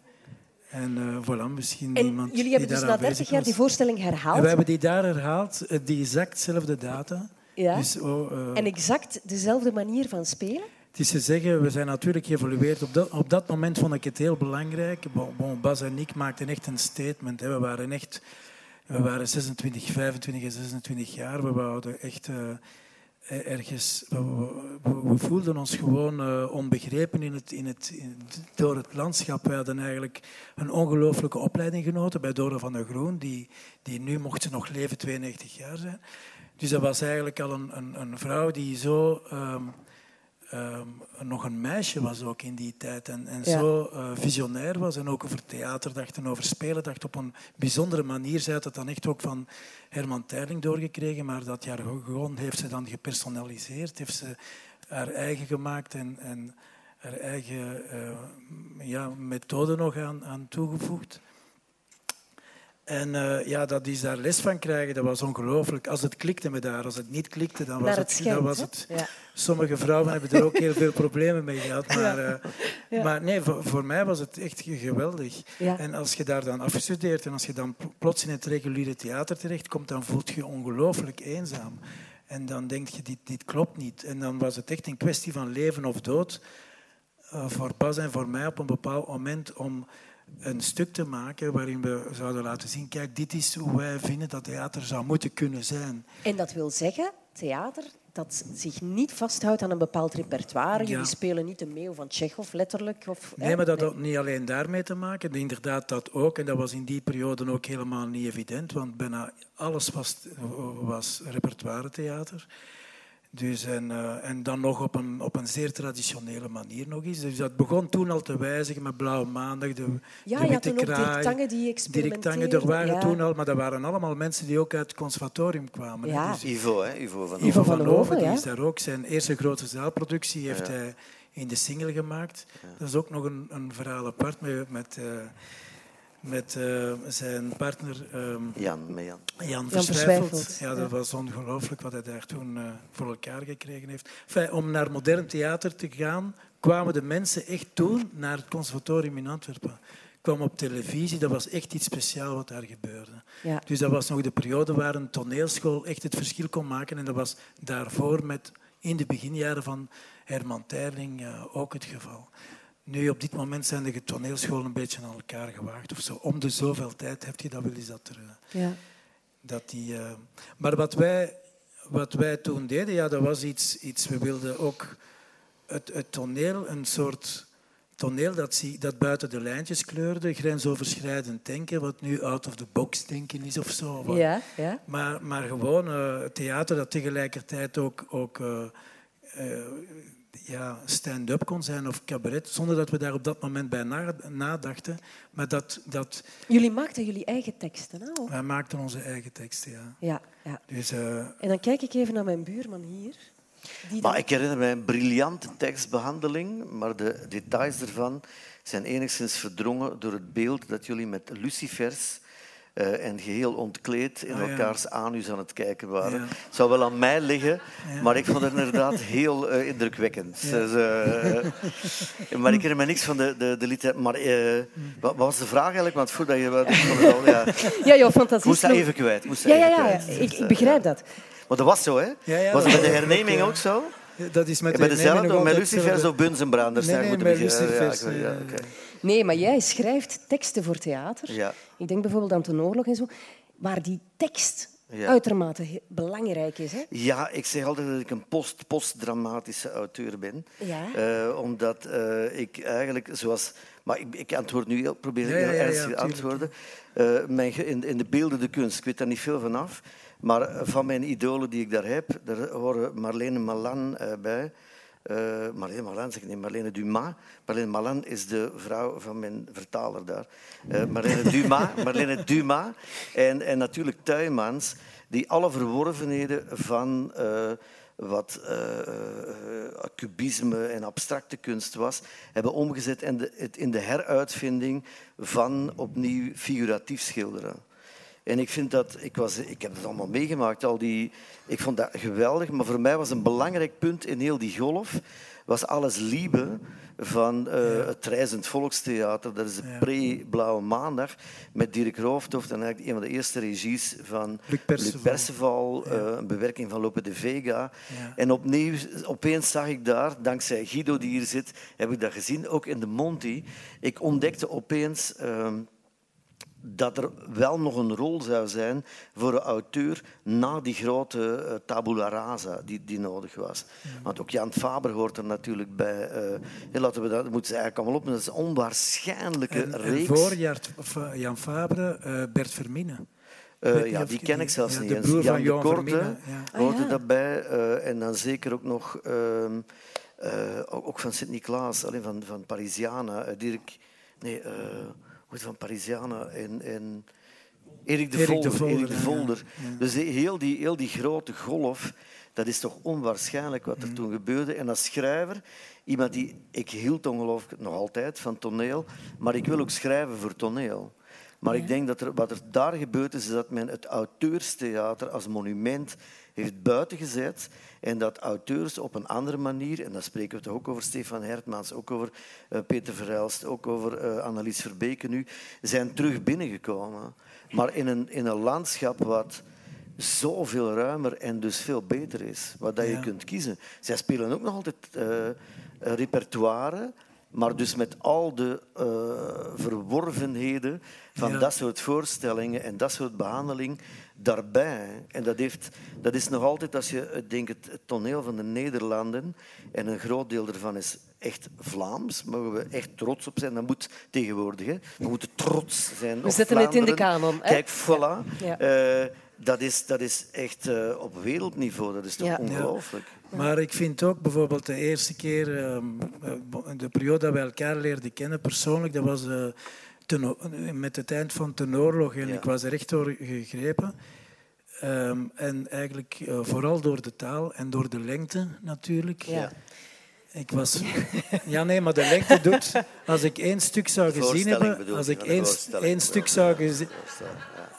En uh, voilà, misschien en iemand jullie hebben dus na 30 jaar die voorstelling herhaald? En we hebben die daar herhaald, uh, die exactzelfde data. Ja. Dus, oh, uh, en exact dezelfde manier van spelen? Het is te zeggen, we zijn natuurlijk geëvolueerd. Op dat, op dat moment vond ik het heel belangrijk. Bon, Bas en ik maakten echt een statement. Hè. We waren echt... We waren 26, 25 en 26 jaar. We wouden echt uh, ergens... We, voelden ons gewoon uh, onbegrepen in het, in het, door het landschap. We hadden eigenlijk een ongelooflijke opleiding genoten bij Dora van der Groen. Die, die nu, mocht ze nog leven, 92 jaar zijn. Dus dat was eigenlijk al een, een, een vrouw die zo... Um, um, nog een meisje was ook in die tijd en, en zo uh, visionair was en ook over theater dacht en over spelen dacht op een bijzondere manier. Zij had het dan echt ook van Herman Terling doorgekregen, maar dat jargon heeft ze dan gepersonaliseerd, heeft ze haar eigen gemaakt en, en haar eigen uh, ja, methode nog aan, aan toegevoegd. En uh, ja, dat die daar les van krijgen, dat was ongelooflijk. Als het klikte met haar, als het niet klikte, dan was het, dan was het ja. Sommige vrouwen hebben er ook heel veel problemen mee gehad. Maar, ja. Uh, maar nee, voor, voor, mij was het echt geweldig. En als je daar dan afgestudeerd en als je dan plots in het reguliere theater terechtkomt, dan voelt je je ongelooflijk eenzaam. En dan denk je, dit, dit klopt niet. En dan was het echt een kwestie van leven of dood. voor Bas en voor mij op een bepaald moment om een stuk te maken waarin we zouden laten zien, kijk, dit is hoe wij vinden dat theater zou moeten kunnen zijn. En dat wil zeggen, theater dat zich niet vasthoudt aan een bepaald repertoire. Jullie spelen niet de meeuw van Tsjechov, letterlijk. Of, nee, maar dat had niet alleen daarmee te maken. Inderdaad, dat ook. En dat was in die periode ook helemaal niet evident, want bijna alles was, was repertoire-theater. Dus en, uh, en dan nog op een, op een zeer traditionele manier nog eens. Dus dat begon toen al te wijzigen met Blauwe Maandag, de, ja, de Witte Kraai. Dirk Tange die experimenteerde. er waren toen al, maar dat waren allemaal mensen die ook uit het conservatorium kwamen. Ja. Dus Ivo, hè? Ivo van Ivo van Hoven, die is daar ook. Zijn eerste grote zaalproductie heeft hij in de single gemaakt. Dat is ook nog een, een verhaal apart met... met uh, met uh, zijn partner um, Jan, met Jan. Jan, Jan Ja, dat was ongelooflijk wat hij daar toen uh, voor elkaar gekregen heeft. Enfin, om naar modern theater te gaan, kwamen de mensen echt toen naar het conservatorium in Antwerpen. kwam op televisie, dat was echt iets speciaals wat daar gebeurde. Ja. Dus dat was nog de periode waar een toneelschool echt het verschil kon maken. En dat was daarvoor met, in de beginjaren van Herman Terling uh, ook het geval. Nu, op dit moment zijn de toneelscholen een beetje aan elkaar gewaagd of zo. Om de zoveel tijd heb je dat wel eens dat er... Eh, ja. Dat die, uh... Maar wat wij, wat wij toen deden, ja, dat was iets, iets... We wilden ook het, het toneel, een soort toneel dat, dat buiten de lijntjes kleurde, grensoverschrijdend denken, wat nu out of the box denken is of zo. Ja, ja. Maar, maar gewoon uh, theater dat tegelijkertijd ook, ook uh, ja, stand-up kon zijn of cabaret, zonder dat we daar op dat moment bij nadachten. Maar dat, dat... Jullie maakten jullie eigen teksten, hè? Wij maakten onze eigen teksten, ja. ja, ja. Dus, uh... En dan kijk ik even naar mijn buurman hier. Die maar ik herinner mij een briljante tekstbehandeling, maar de details ervan zijn enigszins verdrongen door het beeld dat jullie met lucifers uh, en geheel ontkleed in ah, elkaars anus aan het kijken waren. Ja. Het zou wel aan mij liggen, maar ik vond het inderdaad heel uh, indrukwekkend. Dus, uh, maar ik herinner me niks van de, de, de lied. Maar wat, was de vraag eigenlijk? Want voordat je... Ik al, ja, ja jouw fantasie. Moest dat even kwijt. Moest ja, ja, ja, Ik, ik, begrijp dat. Maar dat was zo, hè? was het bij de herneming ook zo? Dat is met de bij dezelfde, met Lucifers of Bunzenbranders? Nee, nee, met Lucifers. Ja, Nee, maar jij schrijft teksten voor theater. Ja. Ik denk bijvoorbeeld aan de oorlog en zo, waar die tekst uitermate belangrijk is. Hè? Ja, ik zeg altijd dat ik een post postdramatische auteur ben. Ja. Uh, omdat uh, ik eigenlijk, zoals... Maar ik, ik antwoord nu, heel, probeer ja, heel ernstig te antwoorden. Uh, mijn, in, in de beelden de kunst, ik weet daar niet veel van af. Maar van mijn idolen die ik daar heb, daar horen Marlene Malan bij. Uh, Marlene Malan, zeg ik Marlene Dumas. Marlene Malan is de vrouw van mijn vertaler daar. Uh, Marlene Dumas, Marlene Dumas en, en natuurlijk Tuymans, die alle verworvenheden van uh, wat cubisme en abstracte kunst was, hebben omgezet in de, in de heruitvinding van opnieuw figuratief schilderen. En ik vind dat, ik, was, ik heb het allemaal meegemaakt, al die, ik vond dat geweldig, maar voor mij was een belangrijk punt in heel die golf, was alles liebe van uh, het Reizend Volkstheater. Dat is de pre-Blauwe Maandag met Dirk Rooftoft en eigenlijk een van de eerste regies van Luc Perceval, ja. uh, een bewerking van Lope de Vega. En opnieuw, opeens zag ik daar, dankzij Guido die hier zit, heb ik dat gezien, ook in de Monty. Ik ontdekte opeens... Uh, dat er wel nog een rol zou zijn voor een auteur na die grote uh, tabula rasa die, die nodig was. Want ook Jan Faber hoort er natuurlijk bij. Uh, laten we dat moeten ze eigenlijk allemaal op. Dat is een onwaarschijnlijke en, reeks. En voor Jan Faber, uh, Bert Vermine. Uh, ja, die ken ik zelfs ja, niet de broer Jan van de Korte Vermine, ja. hoorde ah, daarbij. Uh, en dan zeker ook nog... Uh, ook van Sint-Niklaas, alleen van, van Parisiana. Dirk... Nee, van Parisiana en, en Erik de Erik Volder. De Volder, Erik de Volder. Dus heel, die, heel die grote golf, dat is toch onwaarschijnlijk wat er mm. toen gebeurde. En als schrijver, iemand die... Ik hield ongelooflijk nog altijd van toneel, maar ik wil ook schrijven voor toneel. Maar ik denk dat er, wat er daar gebeurd is, is dat men het auteurstheater als monument heeft buitengezet en dat auteurs op een andere manier, en dan spreken we toch ook over Stefan Hertmans, ook over uh, Peter Verhelst, ook over uh, Annelies Verbeke nu, zijn terug binnengekomen. Maar in een, in een landschap wat zoveel ruimer en dus veel beter is, wat dat je kunt kiezen. Zij spelen ook nog altijd uh, repertoire maar dus met al de verworvenheden van dat soort voorstellingen en dat soort behandeling daarbij. En dat, heeft, dat is nog altijd, als je denkt, het toneel van de Nederlanden, en een groot deel daarvan is echt Vlaams, mogen we echt trots op zijn. Dat moet tegenwoordig. Hè. We moeten trots zijn We zetten het in de kanon. Hè? Kijk, voilà. Ja. Uh, dat, is, dat is echt uh, op wereldniveau. Dat is toch ongelooflijk. Maar ik vind ook bijvoorbeeld de eerste keer, uh, de periode dat we elkaar leerden kennen persoonlijk, dat was ten, met het eind van de oorlog. En ik was er echt door gegrepen. Um, en eigenlijk uh, vooral door de taal en door de lengte natuurlijk. Ja. Ik was... Ja, nee, maar de lengte doet... Als ik één stuk zou gezien hebben... Als ik één, één stuk zou gezien...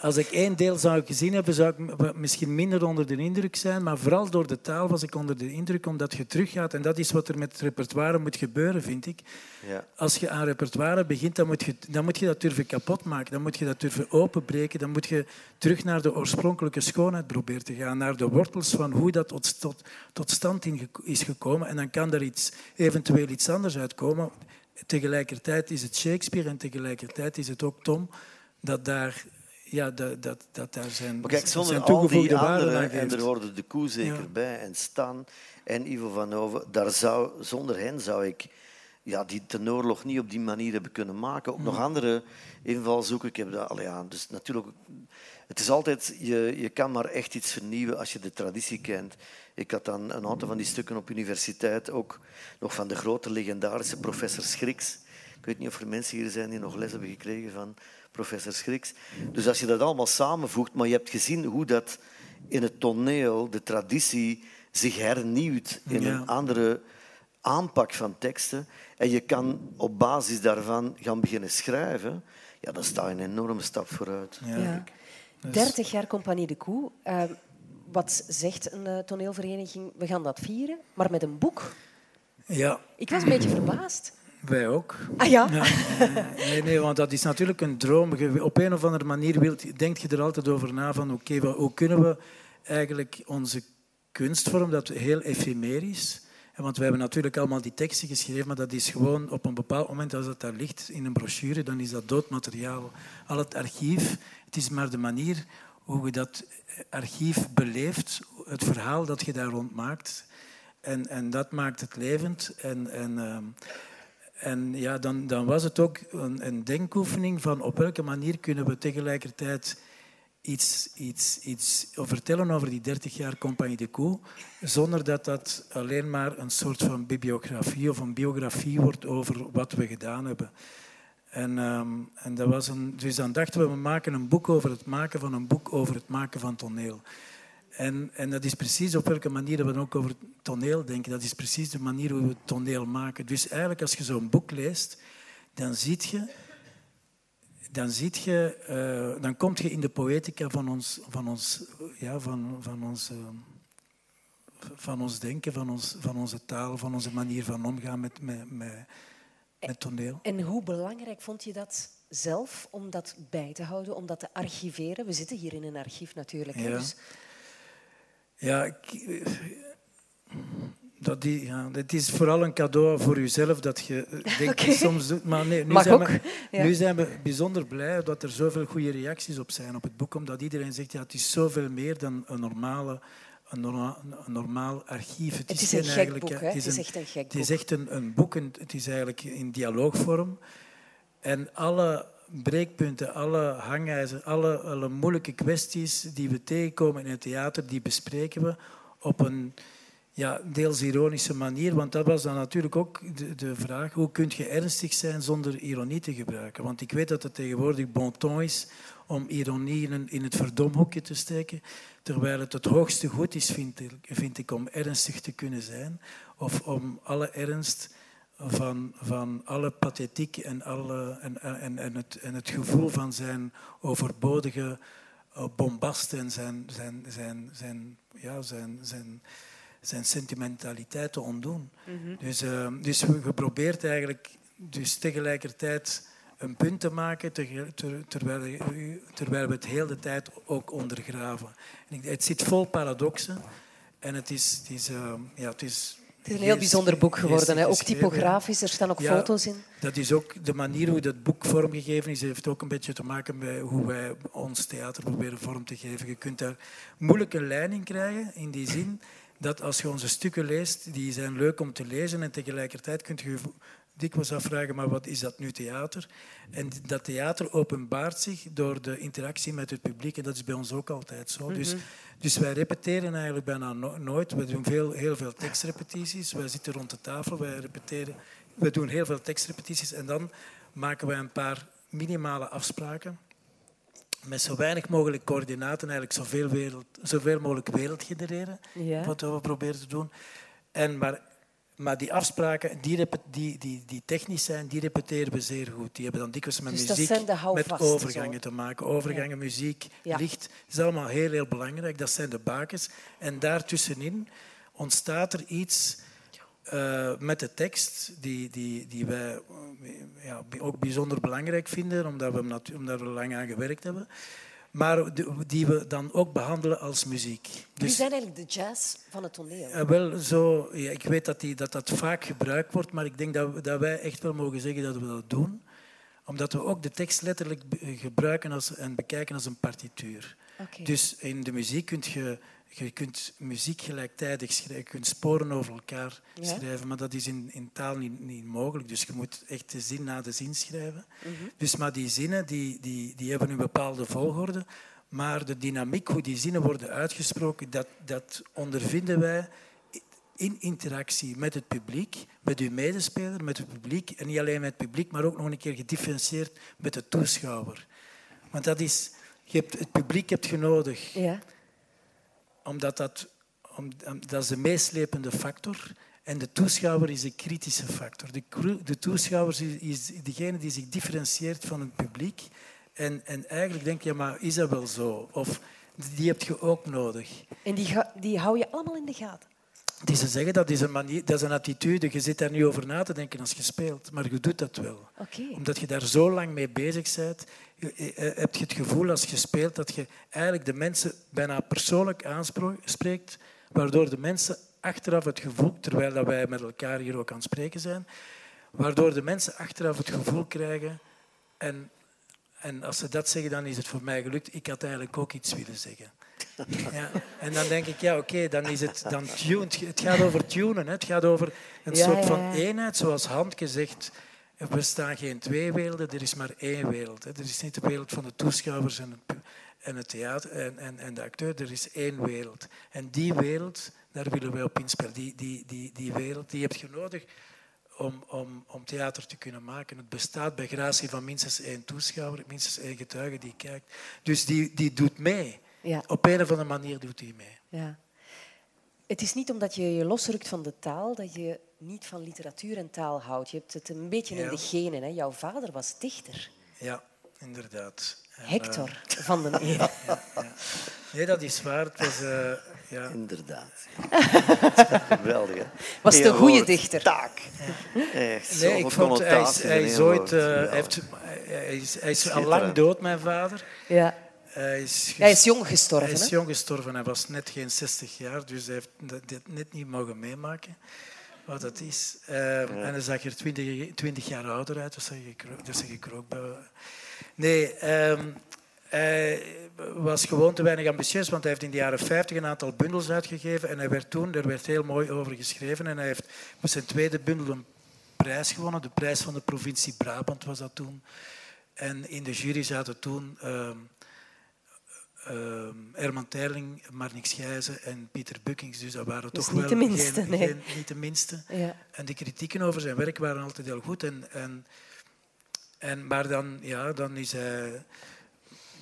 Als ik één deel zou gezien hebben, zou ik misschien minder onder de indruk zijn. Maar vooral door de taal was ik onder de indruk, omdat je teruggaat. En dat is wat er met het repertoire moet gebeuren, vind ik. Ja. Als je aan repertoire begint, dan moet, je, dan moet je dat durven kapot maken. Dan moet je dat durven openbreken. Dan moet je terug naar de oorspronkelijke schoonheid proberen te gaan. Naar de wortels van hoe dat tot, tot, tot stand is gekomen. En dan kan er iets, eventueel iets anders uitkomen. Tegelijkertijd is het Shakespeare en tegelijkertijd is het ook Tom dat daar ja, dat, dat, dat daar zijn, maar kijk, zonder zijn al die anderen, en er hoorde de koe zeker bij, en Stan en Ivo van Hoven, daar zou, zonder hen zou ik ja, die tenoorlog niet op die manier hebben kunnen maken. Ook nog mm. andere invalshoeken. Ik heb dat, allee, ja, dus natuurlijk, het is altijd, je, je kan maar echt iets vernieuwen als je de traditie kent. Ik had dan een aantal van die stukken op universiteit, ook nog van de grote legendarische professor Schriks. Ik weet niet of er mensen hier zijn die nog les hebben gekregen van professor Schriks. Dus als je dat allemaal samenvoegt, maar je hebt gezien hoe dat in het toneel, de traditie, zich hernieuwt in een andere aanpak van teksten. En je kan op basis daarvan gaan beginnen schrijven. Ja, dan sta je een enorme stap vooruit. Ja. 30 dus- jaar Compagnie de Koe. Uh, wat zegt een uh, toneelvereniging? We gaan dat vieren, maar met een boek. Ja. Ik was een beetje verbaasd. Wij ook. Ah ja? Nee, nee, want dat is natuurlijk een droom. Op een of andere manier wilt, denk je er altijd over na van oké, okay, hoe kunnen we eigenlijk onze kunstvorm, dat heel efemerisch, want we hebben natuurlijk allemaal die teksten geschreven, maar dat is gewoon op een bepaald moment, als het daar ligt in een brochure, dan is dat doodmateriaal. Al het archief, het is maar de manier hoe je dat archief beleeft, het verhaal dat je daar rond maakt. En, en dat maakt het levend. En, en, ehm, en ja, dan, dan was het ook een, een, denkoefening van op welke manier kunnen we tegelijkertijd iets, iets, iets vertellen over die 30 jaar Compagnie de Koe, zonder dat dat alleen maar een soort van bibliografie of een biografie wordt over wat we gedaan hebben. En, um, en dat was een, dus dan dachten we, we maken een boek over het maken van een boek over het maken van toneel. En, en dat is precies op welke manier we ook over toneel denken. Dat is precies de manier hoe we toneel maken. Dus eigenlijk als je zo'n boek leest, dan zie je, dan, ziet je, uh, dan kom je in de poëtica van ons, van ons, ja, van, van ons, uh, van ons denken, van, ons, van onze taal, van onze manier van omgaan met, met, met, met toneel. En hoe belangrijk vond je dat zelf om dat bij te houden, om dat te archiveren? We zitten hier in een archief natuurlijk. Ja. Dus ja, ik, dat die, ja, het is vooral een cadeau voor jezelf dat je eh, denkt okay. soms doet. Maar nee, nu, zijn we, nu zijn we bijzonder blij dat er zoveel goede reacties op zijn op het boek, omdat iedereen zegt ja, het is zoveel meer dan een normale een, normaal archief. Het, is, een gek boek, het is, echt een gek boek. Het is echt een, een boek, het is eigenlijk in dialoogvorm. En alle breekpunten, alle hangijzers, alle, alle moeilijke kwesties die we tegenkomen in het theater, die bespreken we op een ja, deels ironische manier. Want dat was dan natuurlijk ook de, de, vraag, hoe kun je ernstig zijn zonder ironie te gebruiken? Want ik weet dat het tegenwoordig bon ton is om ironie in, het verdomhoekje te steken, terwijl het het hoogste goed is, vind ik, om ernstig te kunnen zijn. Of om alle ernst van, van alle pathetiek en, alle, en, en, en, het, en het gevoel van zijn overbodige eh, bombast en zijn, zijn, zijn, zijn, ja, zijn, zijn, zijn sentimentaliteit te ontdoen. Mhm. dus, uh, dus je probeert eigenlijk dus tegelijkertijd een punt te maken ter, terwijl, terwijl we het heel de tijd ook ondergraven. En het zit vol paradoxen en het is, het is, uh, ja, het is Het is een heel bijzonder boek geworden, hè? ook typografisch. Er staan ook foto's in. Dat is ook de manier hoe dat boek vormgegeven is, heeft ook een beetje te maken met hoe wij ons theater proberen vorm te geven. Je kunt daar moeilijke lijn in krijgen, in die zin dat als je onze stukken leest, die zijn leuk om te lezen en tegelijkertijd kun je dikwijls afvragen, maar wat is dat nu theater? En dat theater openbaart zich door de interactie met het publiek en dat is bij ons ook altijd zo. dus, mhm. dus wij repeteren eigenlijk bijna nooit. We doen veel, heel veel tekstrepetities. Wij zitten rond de tafel, wij repeteren. We doen heel veel tekstrepetities en dan maken wij een paar minimale afspraken met zo weinig mogelijk coördinaten eigenlijk zoveel, wereld, zoveel mogelijk wereld genereren. Wat we proberen te doen. En maar, maar die afspraken die, die, die, die technisch zijn, die repeteren we zeer goed. Die hebben dan dikwijls met dus muziek, met overgangen te maken. Overgangen, muziek, licht. Dat is allemaal heel, heel belangrijk. Dat zijn de bakens. En daartussenin ontstaat er iets uh, met de tekst, die, die, die wij eh, ja, ook bijzonder belangrijk vinden, omdat we, omdat we lang aan gewerkt hebben. Maar die we dan ook behandelen als muziek. Dus, Jullie zijn eigenlijk de jazz van het toneel. Uh, wel, zo, ja, ik weet dat, die, dat dat vaak gebruikt wordt, maar ik denk dat, dat wij echt wel mogen zeggen dat we dat doen. Omdat we ook de tekst letterlijk gebruiken als, en bekijken als een partituur. Okay. Dus in de muziek kun je je kunt muziek gelijktijdig schrijven, je kunt sporen over elkaar schrijven, maar dat is in, in taal niet, niet, mogelijk. Dus je moet echt de zin na de zin schrijven. Mhm. Dus, maar die zinnen die, die, die hebben een bepaalde volgorde, maar de dynamiek, hoe die zinnen worden uitgesproken, dat, dat ondervinden wij in interactie met het publiek, met uw medespeler, met het publiek. En niet alleen met het publiek, maar ook nog een keer gedifferentieerd met de toeschouwer. Want dat is, je hebt, het publiek hebt je nodig. Ja omdat dat, om, dat is de meeslepende factor. En de toeschouwer is een kritische factor. De, de toeschouwer is, degene die zich differentieert van het publiek. En, en eigenlijk denk je, maar is dat wel zo? Of die heb je ook nodig. En die, die hou je allemaal in de gaten? Die ze zeggen, dat is, een manier, dat is een attitude. Je zit daar niet over na te denken als je speelt. Maar je doet dat wel. Omdat je daar zo lang mee bezig bent, heb je het gevoel als je speelt dat je eigenlijk de mensen bijna persoonlijk aanspreekt, waardoor de mensen achteraf het gevoel, terwijl dat wij met elkaar hier ook aan het spreken zijn, waardoor de mensen achteraf het gevoel krijgen en, en als ze dat zeggen, dan is het voor mij gelukt. Ik had eigenlijk ook iets willen zeggen. Ja, en dan denk ik, ja, oké, dan is het dan tuned. Het gaat over tunen, hè. het gaat over een soort van eenheid, zoals Handke zegt. Er bestaan geen twee werelden, er is maar één wereld. Er is niet de wereld van de toeschouwers en het, en het theater en, en, en de acteur, er is één wereld. En die wereld, daar willen wij op inspelen. Die, die, die, die wereld, die heb je nodig om, om, om theater te kunnen maken. Het bestaat bij gratie van minstens één toeschouwer, minstens één getuige die kijkt. Dus die, die doet mee. Ja. Op een of andere manier doet hij mee. Ja. Het is niet omdat je je losrukt van de taal dat je niet van literatuur en taal houdt. Je hebt het een beetje in de genen. Hè? Jouw vader was dichter. Ja, inderdaad. Hector uh, van den Eer. Ja, nee, dat is waar. Het was, uh, ja. Inderdaad. Geweldig, hè? Was de goede dichter. Taak. Echt, nee, ik vond, hij is, hij is ooit... Uh, heeft, hij is, hij is al lang dood, mijn vader. Ja. Hij is, hij is jong gestorven. Hij is jong gestorven. Hij was net geen 60 jaar, dus hij heeft dit net niet mogen meemaken wat dat is. Uh, En hij zag er 20, 20 jaar ouder uit, dus zeg ik er ook. Nee, um, hij was gewoon te weinig ambitieus, want hij heeft in de jaren 50 een aantal bundels uitgegeven en hij werd toen, er werd heel mooi over geschreven en hij heeft met zijn tweede bundel een prijs gewonnen, de prijs van de provincie Brabant was dat toen. En in de jury zaten toen uh, uh, Herman Terling, Marnix Gijzen en Pieter Bukkings. Dus dat waren dus toch wel de minste, geen, geen, niet de minste. Ja. En de kritieken over zijn werk waren altijd heel goed. En, en, en, maar dan, ja, dan is hij...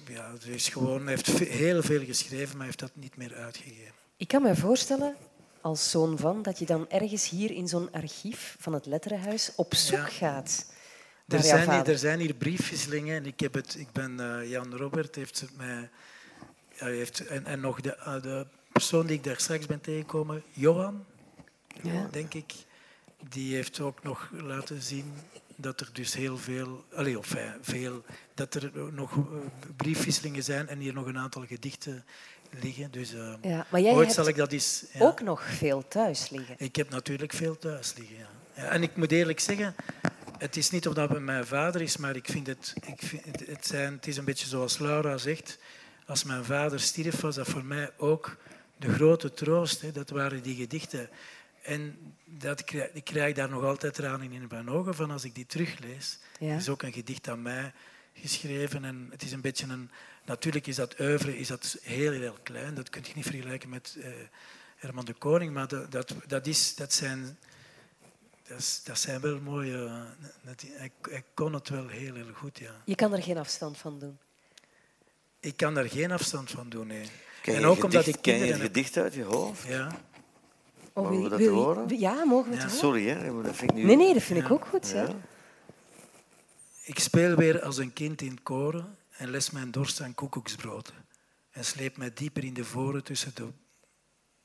Ja, hij is gewoon, heeft heel veel geschreven, maar heeft dat niet meer uitgegeven. Ik kan me voorstellen, als zoon van, dat je dan ergens hier in zo'n archief van het Letterenhuis op zoek gaat. Er zijn, hier, er zijn hier briefwisselingen en ik, heb het, ik ben, uh, Jan Robert heeft het mij heeft, en, en nog de, uh, de persoon die ik daar straks ben tegengekomen, Johan, ja. denk ik, die heeft ook nog laten zien dat er dus heel veel, allez, of veel, dat er nog uh, briefwisselingen zijn en hier nog een aantal gedichten liggen. Dus uh, ja, maar jij ooit hebt zal ik dat eens... Ja. ook nog veel thuis liggen. Ik heb natuurlijk veel thuis liggen, ja. ja. En ik moet eerlijk zeggen, het is niet of dat mijn vader is, maar ik vind het... Ik vind het, het, zijn, het is een beetje zoals Laura zegt. Als mijn vader stierf, was dat voor mij ook de grote troost. Hè. Dat waren die gedichten. En dat, ik krijg daar nog altijd tranen in mijn ogen van als ik die teruglees. Ja. Is ook een gedicht aan mij geschreven. En het is een beetje een... Natuurlijk is dat oeuvre is dat heel, heel klein. Dat kun je niet vergelijken met uh, Herman de Koning. Maar dat, dat, dat, is, dat, zijn, dat, is, dat zijn wel mooie... Dat, hij, hij, kon het wel heel, heel goed, ja. Je kan er geen afstand van doen? Ik kan er geen afstand van doen, nee. Ken en ook gedicht, omdat ik ken je een gedicht uit je hoofd? Ja. Oh, mogen we dat horen? Ja, mogen we ja. het Sorry, hè. Dat vind ik nu... Nee, nee, dat vind ik ook goed. Ja. Ik speel weer als een kind in koren en les mijn dorst aan koekoeksbrood. En sleep mij dieper in de voren tussen de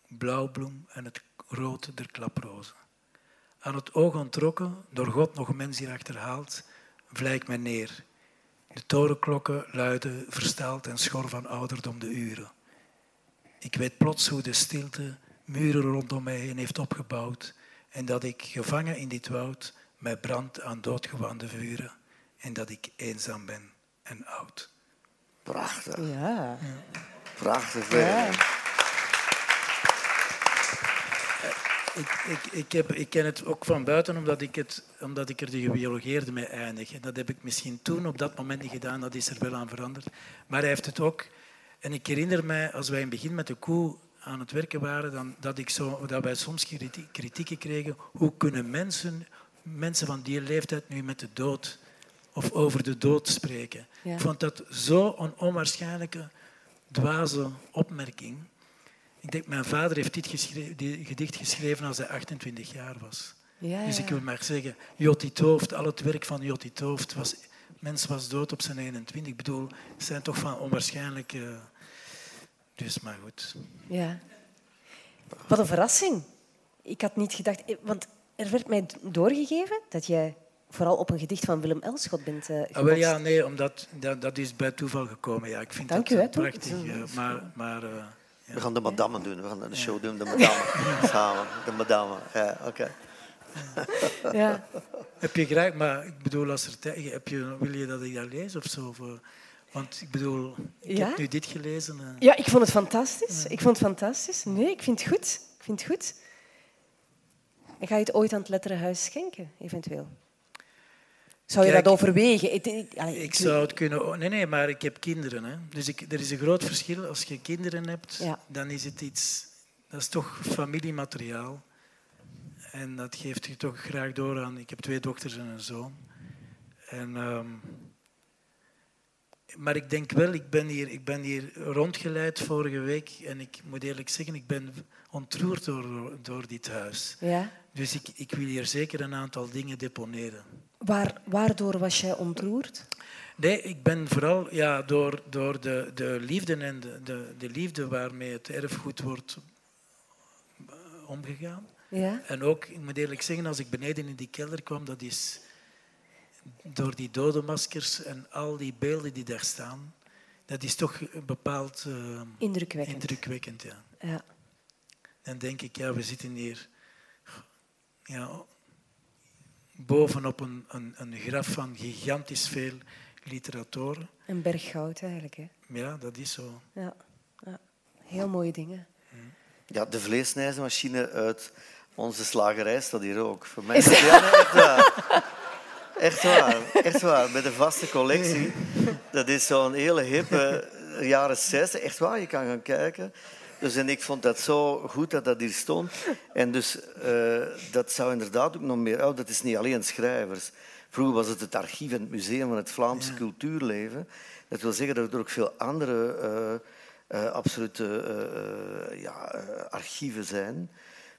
blauwbloem en het rood der klaprozen. Aan het oog ontrokken, door God nog mens hier achterhaald, ik mij neer. De torenklokken luiden versteld en schor van ouderdom de uren. Ik weet plots hoe de stilte muren rondom mij heen heeft opgebouwd en dat ik, gevangen in dit woud, mij brand aan doodgewande vuren en dat ik eenzaam ben en oud. Prachtig. Ja. Prachtig. Ja. Ik, ik, ik, heb, ik ken het ook van buiten omdat ik, het, omdat ik er de gebiologeerde mee eindig. En dat heb ik misschien toen op dat moment niet gedaan, dat is er wel aan veranderd. Maar hij heeft het ook. En ik herinner mij, als wij in het begin met de koe aan het werken waren, dan, dat, ik zo, dat wij soms kritieken kregen. Hoe kunnen mensen, mensen van die leeftijd nu met de dood of over de dood spreken? Ik vond dat zo'n onwaarschijnlijke, dwaze opmerking. Ik denk, mijn vader heeft dit, gedicht geschreven als hij 28 jaar was. Ja, dus ik wil maar zeggen, Jotti Tooft, al het werk van Jotti Tooft, was, mens was dood op zijn 21. Ik bedoel, het zijn toch van onwaarschijnlijke... Dus maar goed. Ja. Wat een verrassing. Ik had niet gedacht... Want er werd mij doorgegeven dat jij vooral op een gedicht van Willem Elschot bent uh, ah, wel, Ja, nee, omdat dat, dat is bij toeval gekomen. Ja, ik vind Dank dat u, hè, prachtig. Uh, maar, maar, uh. We gaan de madame doen. We gaan de show doen, de madame. Samen, de madame. Ja, oké. Okay. Ja. Heb je graag, maar ik bedoel, als er tijd, heb je, wil je dat ik dat lees of zo? Want ik bedoel, ik ja? heb nu dit gelezen. Uh... Ja, ik vond het fantastisch. Ja. Ik vond het fantastisch. Nee, ik vind het goed. Ik vind het goed. En ga je het ooit aan het Letterenhuis schenken, eventueel? Zou je Kijk, dat overwegen? Ik, ik zou het kunnen... Nee, nee, maar ik heb kinderen. Hè. Dus ik, er is een groot verschil. Als je kinderen hebt, ja. dan is het iets... Dat is toch familiemateriaal. En dat geeft je toch graag door aan... Ik heb twee dochters en een zoon. En... Um, maar ik denk wel, ik ben, hier, ik ben hier rondgeleid vorige week en ik moet eerlijk zeggen, ik ben ontroerd door, door dit huis. Ja? Dus ik, ik wil hier zeker een aantal dingen deponeren. Waar, waardoor was jij ontroerd? Nee, ik ben vooral ja, door, door de, de liefde en de, de, de liefde waarmee het erfgoed wordt omgegaan. Ja? En ook, ik moet eerlijk zeggen, als ik beneden in die kelder kwam, dat is door die dodenmaskers en al die beelden die daar staan, dat is toch bepaald uh, indrukwekkend. indrukwekkend ja. ja. Dan denk ik, ja, we zitten hier ja, bovenop een, een, een graf van gigantisch veel literatoren. Een berg goud eigenlijk. Hè? Ja, dat is zo. Ja, ja. heel mooie dingen. Ja, de vleesnijsmachine uit onze slagerij staat hier ook. Voor mij is het ja, nee, Echt waar, echt waar. Met een vaste collectie. Dat is zo'n hele hippe jaren 60. Echt waar, je kan gaan kijken. Dus en ik vond dat zo goed dat dat hier stond. En dus uh, dat zou inderdaad ook nog meer... Oh, dat is niet alleen schrijvers. Vroeger was het het archief en het museum van het Vlaamse ja. cultuurleven. Dat wil zeggen dat er ook veel andere uh, uh, absolute ja, archieven zijn.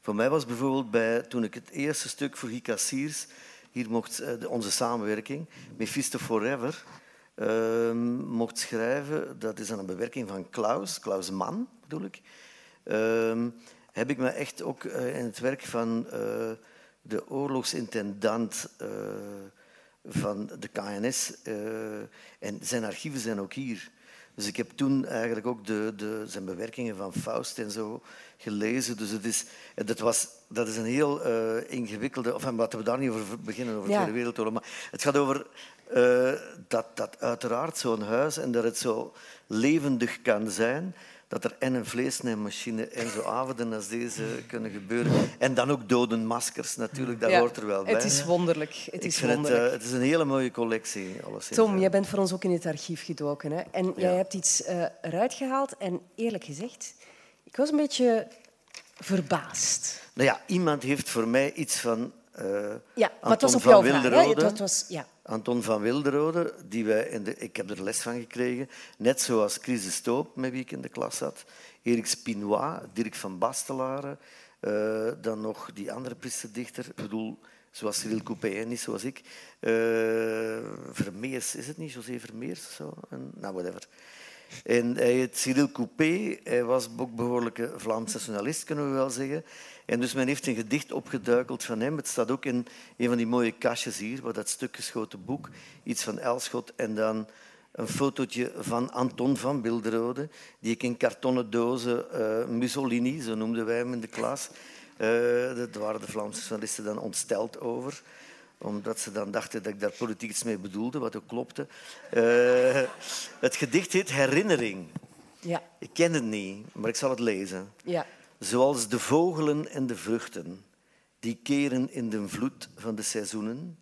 Voor mij was bijvoorbeeld bij, toen ik het eerste stuk voor Guy Cassiers hier mocht onze samenwerking, Mephisto Forever, uh, mocht schrijven. Dat is een bewerking van Klaus, Klaus Mann bedoel ik. Uh, heb ik me echt ook uh, in het werk van uh, de oorlogsintendant van de KNS, en zijn archieven zijn ook hier. Dus ik heb toen eigenlijk ook de, de, zijn bewerkingen van Faust en zo gelezen. Dus het is, dat, was, dat is een heel uh, ingewikkelde... Of laten we daar niet over beginnen, over de Tweede Wereldoorlog. Maar het gaat over uh, dat, dat uiteraard zo'n huis en dat het zo levendig kan zijn dat er en een vleesnijmachine en zo avonden als deze kunnen gebeuren. En dan ook dodenmaskers natuurlijk, dat hoort er wel bij. Het is wonderlijk. Het is, wonderlijk. Het, uh, het, is een hele mooie collectie. Tom, jij bent voor ons ook in het archief gedoken. Hè? En jij hebt iets uh, eruit gehaald. En eerlijk gezegd, ik was een beetje verbaasd. Nou ja, iemand heeft voor mij iets van uh, ja, maar het was op jouw vraag. Het was, ja. Anton van Wilderode, die wij in de, ik heb er les van gekregen, net zoals Chris de Stoop, met wie ik in de klas zat, Erik Spinois, Dirk van Bastelaren, uh, dan nog die andere priesterdichter, ik bedoel, zoals Cyril Coupé, niet zoals ik. Uh, Vermeers, is het niet? José Vermeers? Zo? En, nou, whatever. En hij heet Cyril Coupé, hij was ook behoorlijke Vlaamse journalist, kunnen we wel zeggen. En dus men heeft een gedicht opgeduikeld van hem. Het staat ook in een van die mooie kastjes hier, waar dat stuk geschoten boek, iets van Elschot en dan een fotootje van Anton van Bilderode, die ik in kartonnen dozen, uh, Mussolini, zo noemden wij hem in de klas. Uh, daar waren de Vlaamse journalisten dan ontsteld over omdat ze dan dachten dat ik daar politiek iets mee bedoelde, wat ook klopte. Uh, het gedicht heet Herinnering. Ja. Ik ken het niet, maar ik zal het lezen. Ja. Zoals de vogelen en de vruchten, die keren in de vloed van de seizoenen,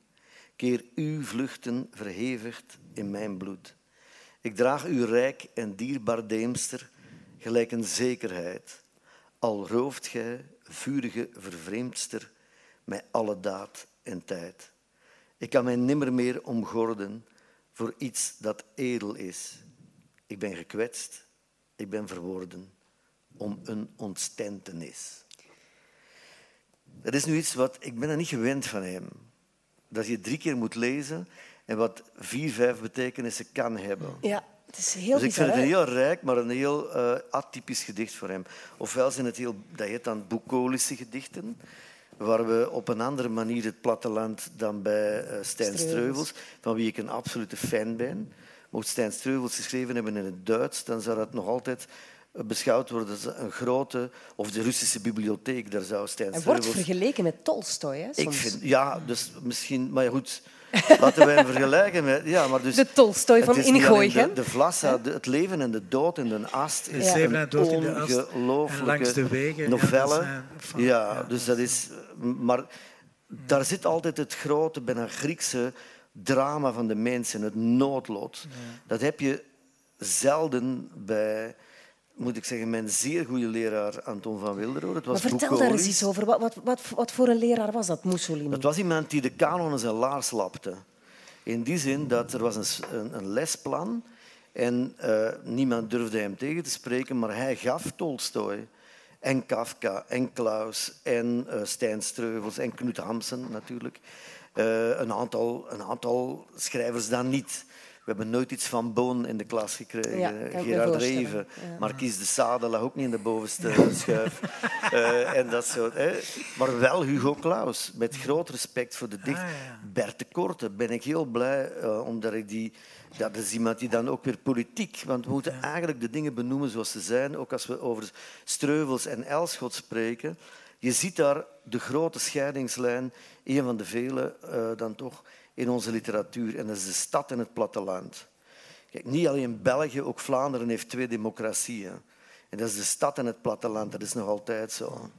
keer uw vluchten verhevigd in mijn bloed. Ik draag uw rijk en dierbaar deemster, gelijk een zekerheid. Al rooft gij, vurige vervreemdster, mij alle daad en tijd. Ik kan mij nimmer meer omgorden voor iets dat edel is. Ik ben gekwetst, ik ben verworden om een ontstentenis. Dat is nu iets wat ik ben er niet gewend van hem. Dat je drie keer moet lezen en wat vier, vijf betekenissen kan hebben. Ja, het is heel Dus ik vind het een heel rijk, maar een heel uh, atypisch gedicht voor hem. Ofwel zijn het heel, dat heet dan boekolische gedichten, waar we op een andere manier het platteland dan bij uh, Stijn Streuvels, van wie ik een absolute fan ben. Mocht Stijn Streuvels geschreven hebben in het Duits, dan zou dat nog altijd beschouwd worden als een grote, of de Russische bibliotheek, daar zou Stijn Hij wordt vergeleken met Tolstoy, hè, Ik vind, ja, dus misschien, maar goed, laten wij hem vergelijken met... Ja, maar dus, de Tolstoy van Ingooien. De, de Vlassa, de, het leven en de dood in de ast is ja. een ongelooflijke novelle. Ja, dus dat is... Maar daar zit altijd het grote, bijna Griekse drama van de mensen, het noodlot. Dat heb je zelden bij moet ik zeggen, mijn zeer goede leraar Anton van Wilderode. Het was maar vertel daar eens iets over. Wat, wat, wat, wat, voor een leraar was dat, Mussolini? Dat was iemand die de kanon in zijn laars lapte. In die zin dat er was een, een, een lesplan en uh, niemand durfde hem tegen te spreken, maar hij gaf Tolstoy en Kafka en Klaus en uh, Stijn Streuvels en Knut Hamsen natuurlijk. Uh, een, aantal, een aantal schrijvers dan niet. We hebben nooit iets van Boon in de klas gekregen. Ja, Gerard Reven, ja. Marquise de Sade lag ook niet in de bovenste schuif. uh, en dat soort, hè. Maar wel Hugo Claus, met groot respect voor de dicht. Ah, ja. Bert de Korte ben ik heel blij, uh, omdat ik die... Dat is iemand die dan ook weer politiek... Want we moeten eigenlijk de dingen benoemen zoals ze zijn. Ook als we over Streuvels en Elschot spreken. Je ziet daar de grote scheidingslijn, een van de vele uh, dan toch in onze literatuur. En dat is de stad en het platteland. Kijk, niet alleen België, ook Vlaanderen heeft twee democratieën. En dat is de stad en het platteland. Dat is nog altijd zo.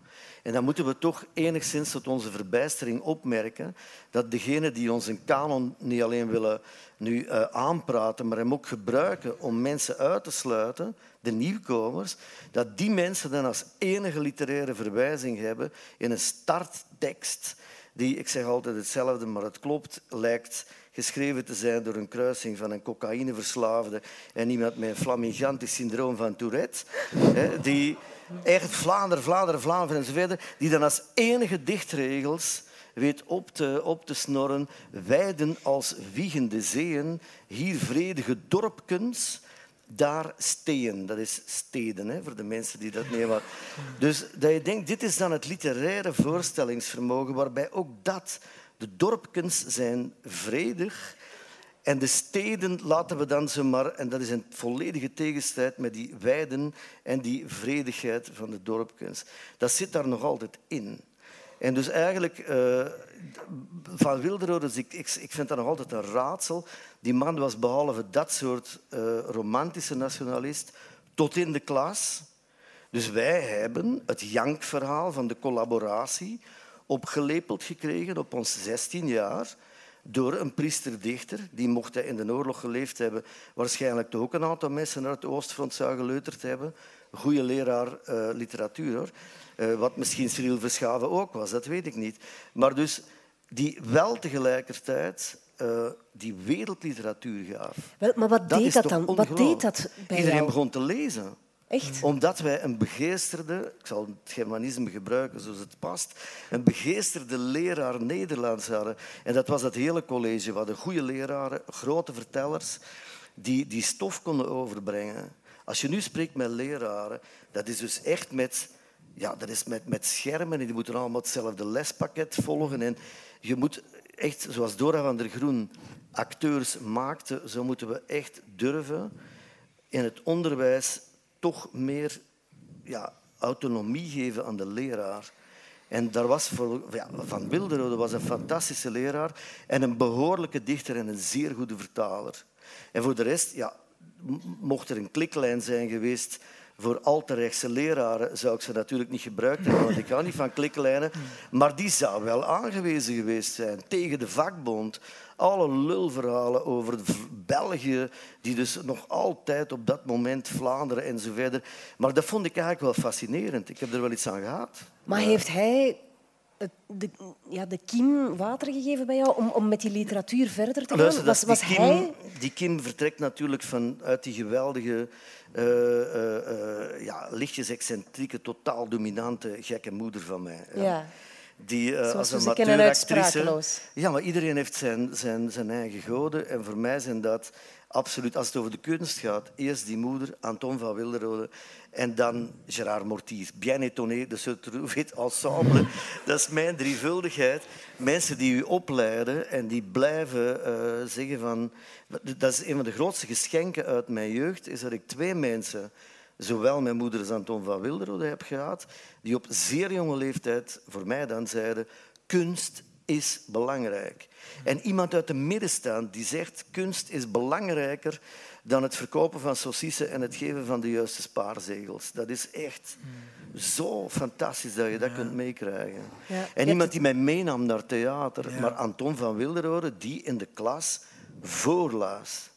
En dan moeten we toch enigszins tot onze verbijstering opmerken dat degenen die ons een kanon niet alleen willen nu uh, aanpraten, maar hem ook gebruiken om mensen uit te sluiten, de nieuwkomers, dat die mensen dan als enige literaire verwijzing hebben in een starttekst die, ik zeg altijd hetzelfde, maar het klopt, lijkt geschreven te zijn door een kruising van een cocaïneverslaafde en iemand met een flamingantisch syndroom van Tourette, die echt Vlaanderen, Vlaanderen, Vlaanderen enzovoort, die dan als enige dichtregels weet op te, op te snorren, wijden als wiegende zeeën, hier vredige dorpkens, daar steen. Dat is steden, hè, voor de mensen die dat nemen. Dus dat je denkt, dit is dan het literaire voorstellingsvermogen, waarbij ook dat, de dorpkens zijn vredig En de steden laten we dan zomaar, en dat is een volledige tegenstrijd met die weiden en die vredigheid van de dorpkunst. Dat zit daar nog altijd in. En dus eigenlijk, uh, Van Wilderode, ik, ik, ik, vind dat nog altijd een raadsel. Die man was behalve dat soort uh, romantische nationalist tot in de klas. Dus wij hebben het jankverhaal van de collaboratie opgelepeld gekregen op ons 16 jaar door een priesterdichter. Die mocht hij in de oorlog geleefd hebben. Waarschijnlijk ook een aantal mensen naar het Oostfront zou geleuterd hebben. Goede leraar uh, literatuur, hoor. Uh, wat misschien Cyril Verschaven ook was, dat weet ik niet. Maar dus die wel tegelijkertijd uh, die wereldliteratuur gaf. Wel, maar wat dat deed dat dan? Wat deed dat bij Iedereen jou? begon te lezen. Echt? Omdat wij een begeesterde, ik zal het Germanisme gebruiken zoals het past, een begeesterde leraar Nederlands hadden. En dat was het hele college. We hadden goede leraren, grote vertellers, die die stof konden overbrengen. Als je nu spreekt met leraren, dat is dus echt met, ja, dat is met, met schermen en die moeten allemaal hetzelfde lespakket volgen. En je moet echt, zoals Dora van der Groen acteurs maakte, zo moeten we echt durven in het onderwijs toch meer ja, autonomie geven aan de leraar. En daar was voor, ja, Van Wilderode was een fantastische leraar en een behoorlijke dichter en een zeer goede vertaler. En voor de rest, ja, mocht er een kliklijn zijn geweest voor al te rechtse leraren, zou ik ze natuurlijk niet gebruikt hebben, want ik hou niet van kliklijnen. Maar die zou wel aangewezen geweest zijn tegen de vakbond, alle lulverhalen over België, die dus nog altijd op dat moment Vlaanderen en zo verder. Maar dat vond ik eigenlijk wel fascinerend. Ik heb er wel iets aan gehad. Maar heeft hij de, ja, de kiem water gegeven bij jou om, om met die literatuur verder te gaan? Luister, was, was die, hij... kiem, die kiem vertrekt natuurlijk vanuit die geweldige, ja, lichtjes excentrieke, totaal dominante, gekke moeder van mij. Ja. Die, Zoals als amateuractrice... Ja, maar iedereen heeft zijn, zijn, zijn eigen goden. En voor mij zijn dat absoluut, als het over de kunst gaat, eerst die moeder, Anton van Wilderode, en dan Gérard Mortier. Bien étonné de trouver ensemble. Dat is mijn drievuldigheid. Mensen die u opleiden en die blijven uh, zeggen van... Dat is een van de grootste geschenken uit mijn jeugd, is dat ik twee mensen, zowel mijn moeder als Anton van Wilderode, heb gehad, die op zeer jonge leeftijd voor mij dan zeiden kunst is belangrijk. En iemand uit de middenstand die zegt kunst is belangrijker dan het verkopen van saucissen en het geven van de juiste spaarzegels. Dat is echt zo fantastisch dat je dat Ja. kunt meekrijgen. Ja. En iemand die mij meenam naar theater, Ja. maar Anton van Wilderode, die in de klas voorlas.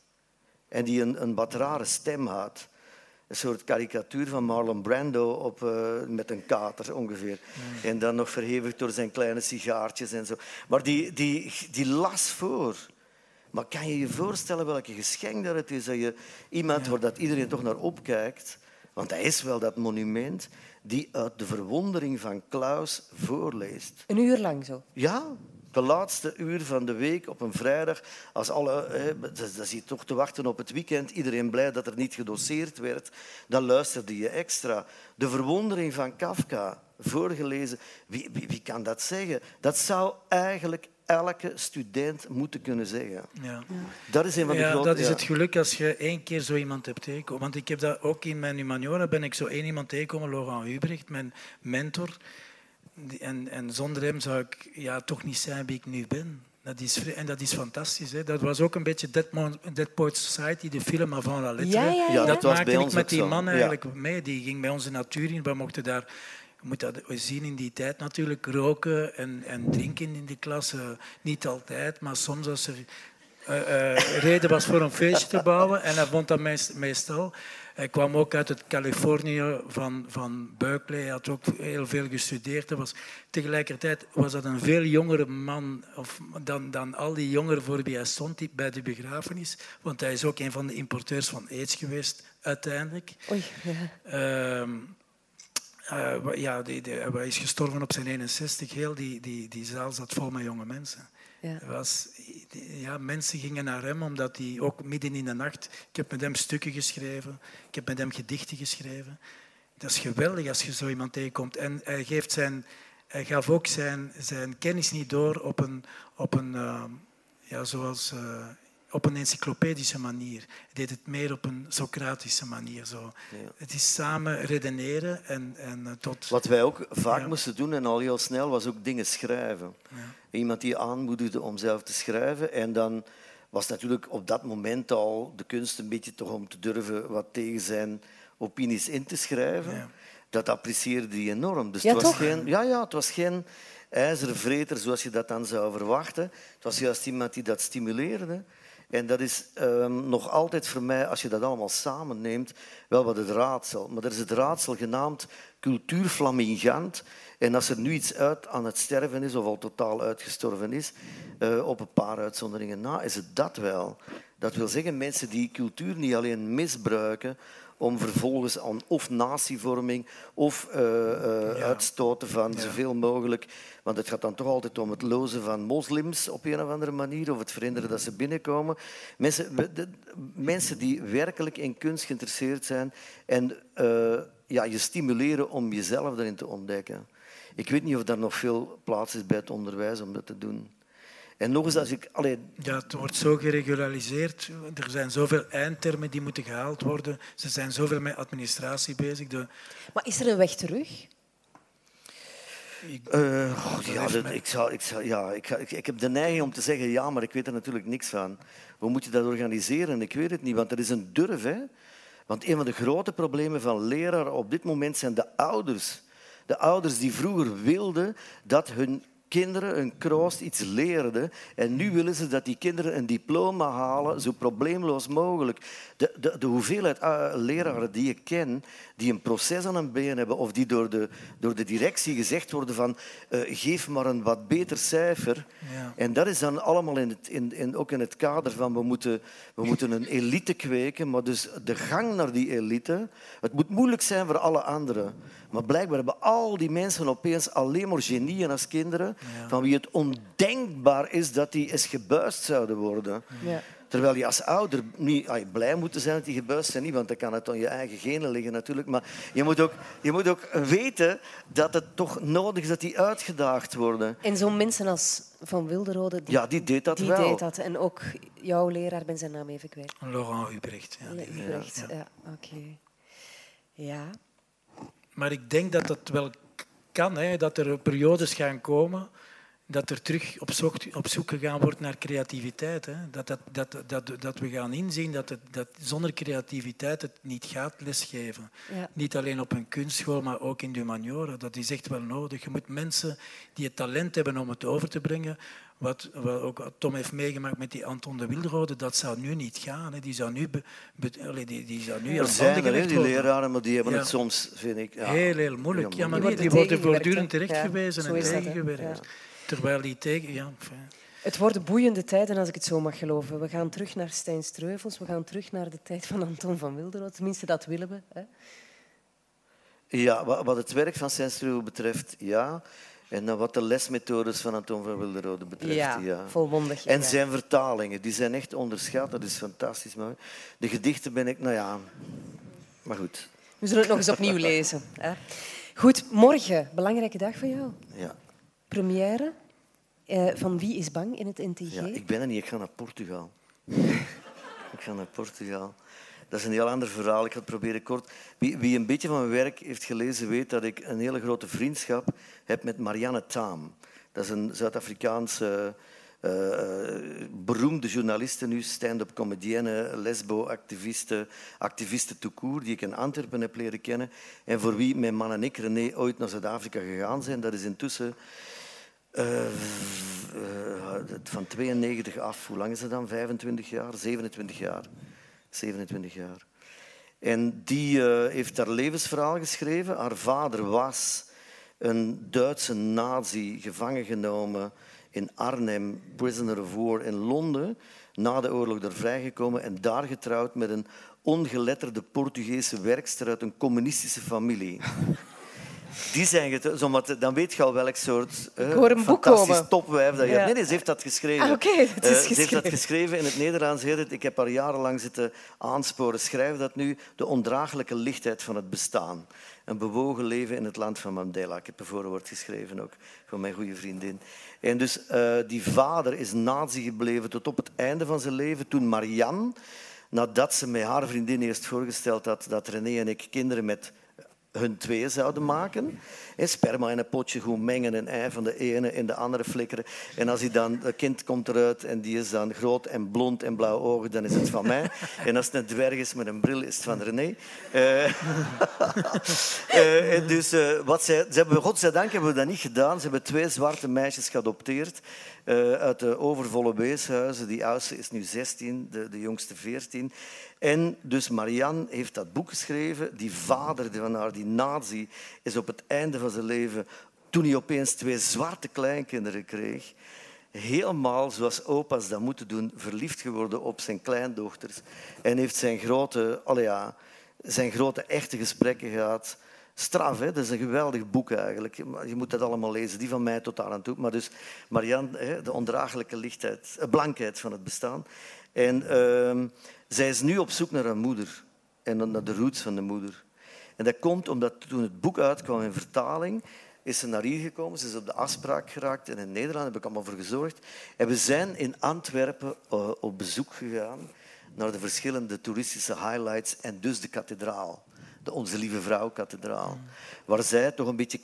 En die een, een wat rare stem had. Een soort karikatuur van Marlon Brando op, eh, met een kater ongeveer. En dan nog verhevigd door zijn kleine sigaartjes en zo. Maar die, die, die las voor. Maar kan je je voorstellen welke geschenk dat het is? Dat je iemand waar dat iedereen toch naar opkijkt, want hij is wel dat monument, die uit de verwondering van Klaus voorleest. Een uur lang zo. Ja, de laatste uur van de week op een vrijdag, als alle, hè, dat zit toch te wachten op het weekend, iedereen blij dat er niet gedoseerd werd, dan luisterde je extra. De verwondering van Kafka, voorgelezen, wie, wie, wie kan dat zeggen? Dat zou eigenlijk elke student moeten kunnen zeggen. Ja. Dat is een van de Ja, grote... dat is het geluk als je één keer zo iemand hebt tegengekomen. Want ik heb dat ook in mijn humaniora ben ik zo één iemand tegengekomen, Laurent Hubrecht, mijn mentor. En, en zonder hem zou ik ja, toch niet zijn wie ik nu ben. Dat is, en dat is fantastisch. Hè. Dat was ook een beetje Dead, Poets Society, de film avant la lettre. Ja, ja, ja. Dat Dat was maakte ik met die zo. man Ja. eigenlijk mee. Die ging bij ons de natuur in. We mochten daar, je moet dat zien in die tijd natuurlijk, roken en, en drinken in die klas. Eh, niet altijd, maar soms als er eh, eh, reden was voor een feestje te bouwen. En hij vond dat meest- meestal. Hij kwam ook uit het Californië van, van Berkeley. Hij had ook heel veel gestudeerd. Was, tegelijkertijd was dat een veel jongere man of, dan, dan al die jongeren voor wie hij stond die- bij de begrafenis. Want hij is ook een van de importeurs van AIDS geweest, uiteindelijk. Oei, ja. Ehm, eh, ja, die, die- hij is gestorven op zijn 61. Heel die, die, die zaal zat vol met jonge mensen. Ja. Ja, mensen gingen naar hem omdat hij ook midden in de nacht. Ik heb met hem stukken geschreven, ik heb met hem gedichten geschreven. Dat is geweldig als je zo iemand tegenkomt. En hij, geeft zijn, hij gaf ook zijn, zijn kennis niet door op een, op een eh, ja, zoals eh, op een encyclopedische manier. Hij deed het meer op een Socratische manier. Zo. Het is samen redeneren en, en uh, tot... Wat wij ook vaak moesten doen, en al heel snel, was ook dingen schrijven. Iemand die aanmoedigde om zelf te schrijven. En dan was natuurlijk op dat moment al de kunst een beetje toch om te durven wat tegen zijn opinies in te schrijven. Dat apprecieerde hij enorm. Dus ja, het was geen, ja, ja, het was geen ijzeren vreter zoals je dat dan zou verwachten. Het was juist iemand die dat stimuleerde. En dat is ehm, nog altijd voor mij, als je dat allemaal samenneemt, wel wat het raadsel. Maar er is het raadsel genaamd cultuurflamingant. En als er nu iets uit aan het sterven is, of al totaal uitgestorven is, uh, op een paar uitzonderingen na, is het dat wel. Dat wil zeggen, mensen die cultuur niet alleen misbruiken om vervolgens aan of natievorming of uh, uh, uitstoten van ja. zoveel mogelijk. Want het gaat dan toch altijd om het lozen van moslims op een of andere manier, of het verhinderen dat ze binnenkomen. Mensen, de, mensen die werkelijk in kunst geïnteresseerd zijn en uh, ja, je stimuleren om jezelf erin te ontdekken. Ik weet niet of er nog veel plaats is bij het onderwijs om dat te doen. En nog eens, als ik... Allee... Ja, het wordt zo geregulariseerd. Er zijn zoveel eindtermen die moeten gehaald worden. Ze zijn zoveel met administratie bezig. De... Maar is er een weg terug? Ik, uh, oh, ja, dat, ik, zou, ik, zou, ja ik, ik, ik, heb de neiging om te zeggen ja, maar ik weet er natuurlijk niks van. Hoe moet je dat organiseren? Ik weet het niet, want er is een durf. Hè? Want een van de grote problemen van leraren op dit moment zijn de ouders. De ouders die vroeger wilden dat hun kinderen een kroost iets leerden. En nu willen ze dat die kinderen een diploma halen, zo probleemloos mogelijk. De, de, de hoeveelheid uh, leraren die ik ken, die een proces aan een been hebben, of die door de, door de directie gezegd worden van uh, geef maar een wat beter cijfer. Ja. En dat is dan allemaal in het, in, in, ook in het kader van we moeten, we moeten een elite kweken, maar dus de gang naar die elite, het moet moeilijk zijn voor alle anderen. Maar blijkbaar hebben al die mensen opeens alleen maar genieën als kinderen, ja. van wie het ondenkbaar is dat die eens gebuist zouden worden. Ja. Terwijl je als ouder niet ah, blij moet zijn dat die gebuist zijn, niet, want dan kan het aan je eigen genen liggen natuurlijk. Maar je moet ook, je moet ook weten dat het toch nodig is dat die uitgedaagd worden. En zo'n mensen als Van Wilderode, die, ja, die deed dat die wel. Deed dat. En ook jouw leraar, ben zijn naam even kwijt. Laurent Ubrecht. Ja. Ubrecht, ja. ja. Oké. Okay. Ja. Maar ik denk dat dat wel kan, hè, dat er periodes gaan komen dat er terug op zoek, op zoek gegaan wordt naar creativiteit. Hè. Dat, dat, dat, dat, dat we gaan inzien dat, het, dat zonder creativiteit het niet gaat lesgeven. Ja. Niet alleen op een kunstschool, maar ook in de humaniora. Dat is echt wel nodig. Je moet mensen die het talent hebben om het over te brengen, wat, wat ook Tom heeft meegemaakt met die Anton de Wilderode, dat zou nu niet gaan. Hè. Die zou nu, be, be, die, die zou nu er zijn er, die leraren, maar die hebben ja. het soms, vind ik... Ja, heel, heel moeilijk. Ja, maar die, die worden voortdurend terechtgewezen en tegengewerkt. Terwijl die tegen... Ja, het worden boeiende tijden, als ik het zo mag geloven. We gaan terug naar Stijn Streuvels, we gaan terug naar de tijd van Anton van Wilderod. Tenminste, dat willen we. Hè? Ja, wat het werk van Stijn Streuvels betreft, ja. En wat de lesmethodes van Anton van Wilderode betreft, ja. ja. volmondig. En zijn vertalingen, die zijn echt onderschat. Dat is fantastisch mooi. De gedichten ben ik, nou ja... Maar goed. We zullen het nog eens opnieuw lezen. Hè? Goed, morgen, belangrijke dag voor jou. Ja première uh, van Wie is bang in het NTG? Ja, ik ben er niet, ik ga naar Portugal. ik ga naar Portugal. Dat is een heel ander verhaal. Ik ga het proberen kort. Wie, wie, een beetje van mijn werk heeft gelezen, weet dat ik een hele grote vriendschap heb met Marianne Taam. Dat is een Zuid-Afrikaanse uh, beroemde journaliste nu, stand-up comedienne, lesbo-activiste, activiste court, die ik in Antwerpen heb leren kennen. En voor wie mijn man en ik, René, ooit naar Zuid-Afrika gegaan zijn. Dat is intussen uh, van 92 af, hoe lang is het dan? 25 jaar? 27 jaar. 27 jaar. En die uh, heeft haar levensverhaal geschreven. Haar vader was een Duitse nazi, gevangen genomen in Arnhem, prisoner of war in Londen, na de oorlog er vrijgekomen en daar getrouwd met een ongeletterde Portugese werkster uit een communistische familie. Die zijn het, dan weet je al welk soort uh, fantastisch topwijf dat je hebt. Nee, nee, ze heeft dat geschreven. Ah, okay, dat is uh, ze heeft dat geschreven in het Nederlands. Het, ik heb haar jarenlang zitten aansporen. Schrijf dat nu. De ondraaglijke lichtheid van het bestaan. Een bewogen leven in het land van Mandela. Ik heb een voorwoord geschreven ook van mijn goede vriendin. En dus uh, die vader is nazi gebleven tot op het einde van zijn leven. Toen Marianne, nadat ze met haar vriendin eerst voorgesteld had dat René en ik kinderen met hun twee zouden maken. Sperma in een potje goed mengen en ei van de ene in de andere flikkeren. En als hij dan, het kind komt eruit en die is dan groot en blond en blauwe ogen, dan is het van mij. En als het een dwerg is met een bril, is het van René. Uh, uh, dus uh, wat zij, ze hebben, godzijdank hebben we dat niet gedaan. Ze hebben twee zwarte meisjes geadopteerd uit de overvolle weeshuizen. Die oudste is nu 16, de, de jongste 14. En dus Marianne heeft dat boek geschreven. Die vader van haar, die nazi, is op het einde van zijn leven, toen hij opeens twee zwarte kleinkinderen kreeg, helemaal zoals opa's dat moeten doen, verliefd geworden op zijn kleindochters. En heeft zijn grote, ja, zijn grote echte gesprekken gehad. Straf, hè? dat is een geweldig boek eigenlijk. Je moet dat allemaal lezen, die van mij tot aan toe. Maar dus Marianne, de ondraaglijke lichtheid, eh, blankheid van het bestaan. En uh, zij is nu op zoek naar haar moeder en naar de roots van de moeder. En dat komt omdat toen het boek uitkwam in vertaling, is ze naar hier gekomen. Ze is op de afspraak geraakt en in Nederland heb ik allemaal voor gezorgd. En we zijn in Antwerpen uh, op bezoek gegaan naar de verschillende toeristische highlights en dus de kathedraal. De Onze Lieve Vrouw-kathedraal. Waar zij toch een beetje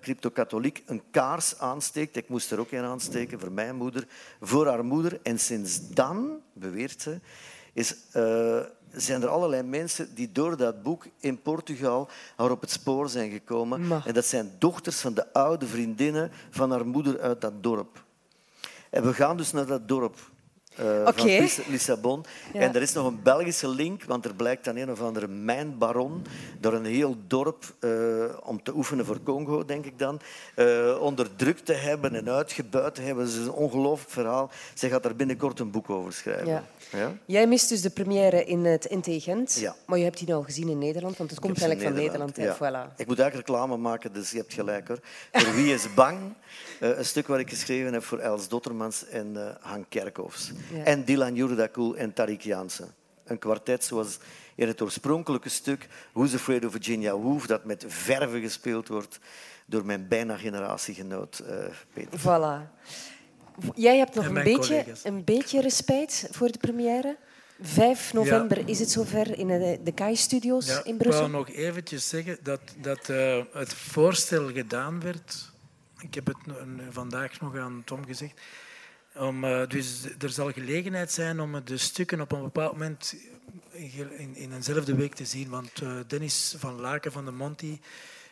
crypto-katholiek een kaars aansteekt. Ik moest er ook een aansteken voor mijn moeder, voor haar moeder. En sinds dan, beweert ze, is, uh, zijn er allerlei mensen die door dat boek in Portugal haar op het spoor zijn gekomen. En dat zijn dochters van de oude vriendinnen van haar moeder uit dat dorp. En we gaan dus naar dat dorp. Uh, van Lissabon. En er is nog een Belgische link, want er blijkt dan een of andere mijnbaron door een heel dorp, uh, om te oefenen voor Congo, denk ik dan, uh, onderdrukt te hebben en uitgebuit te hebben. Het is een ongelooflijk verhaal. Zij gaat daar binnenkort een boek over schrijven. Ja. Ja? Jij mist dus de première in het Intelligent, ja. maar je hebt die al gezien in Nederland, want het komt eigenlijk van Nederland. Voilà. Ik moet eigenlijk reclame maken, dus je hebt gelijk hoor. Voor Wie is bang? een stuk wat ik geschreven heb voor Els Dottermans en Han Kerkhoffs. En Dylan Jurdakul en Tariq Jansen. Een kwartet zoals in het oorspronkelijke stuk Who's Afraid of Virginia Woolf, dat met verve gespeeld wordt door mijn bijna generatiegenoot uh, Peter. Voilà. Jij hebt nog een beetje, een beetje respect voor de première. 5 november is het zover in de, de KAI-studio's ja, in Brussel. Ik wil nog eventjes zeggen dat, dat uh, het voorstel gedaan werd. Ik heb het vandaag nog aan Tom gezegd om, uh, dus er zal gelegenheid zijn om de stukken op een bepaald moment in, in eenzelfde week te zien. Want uh, Dennis van Laken van de Monti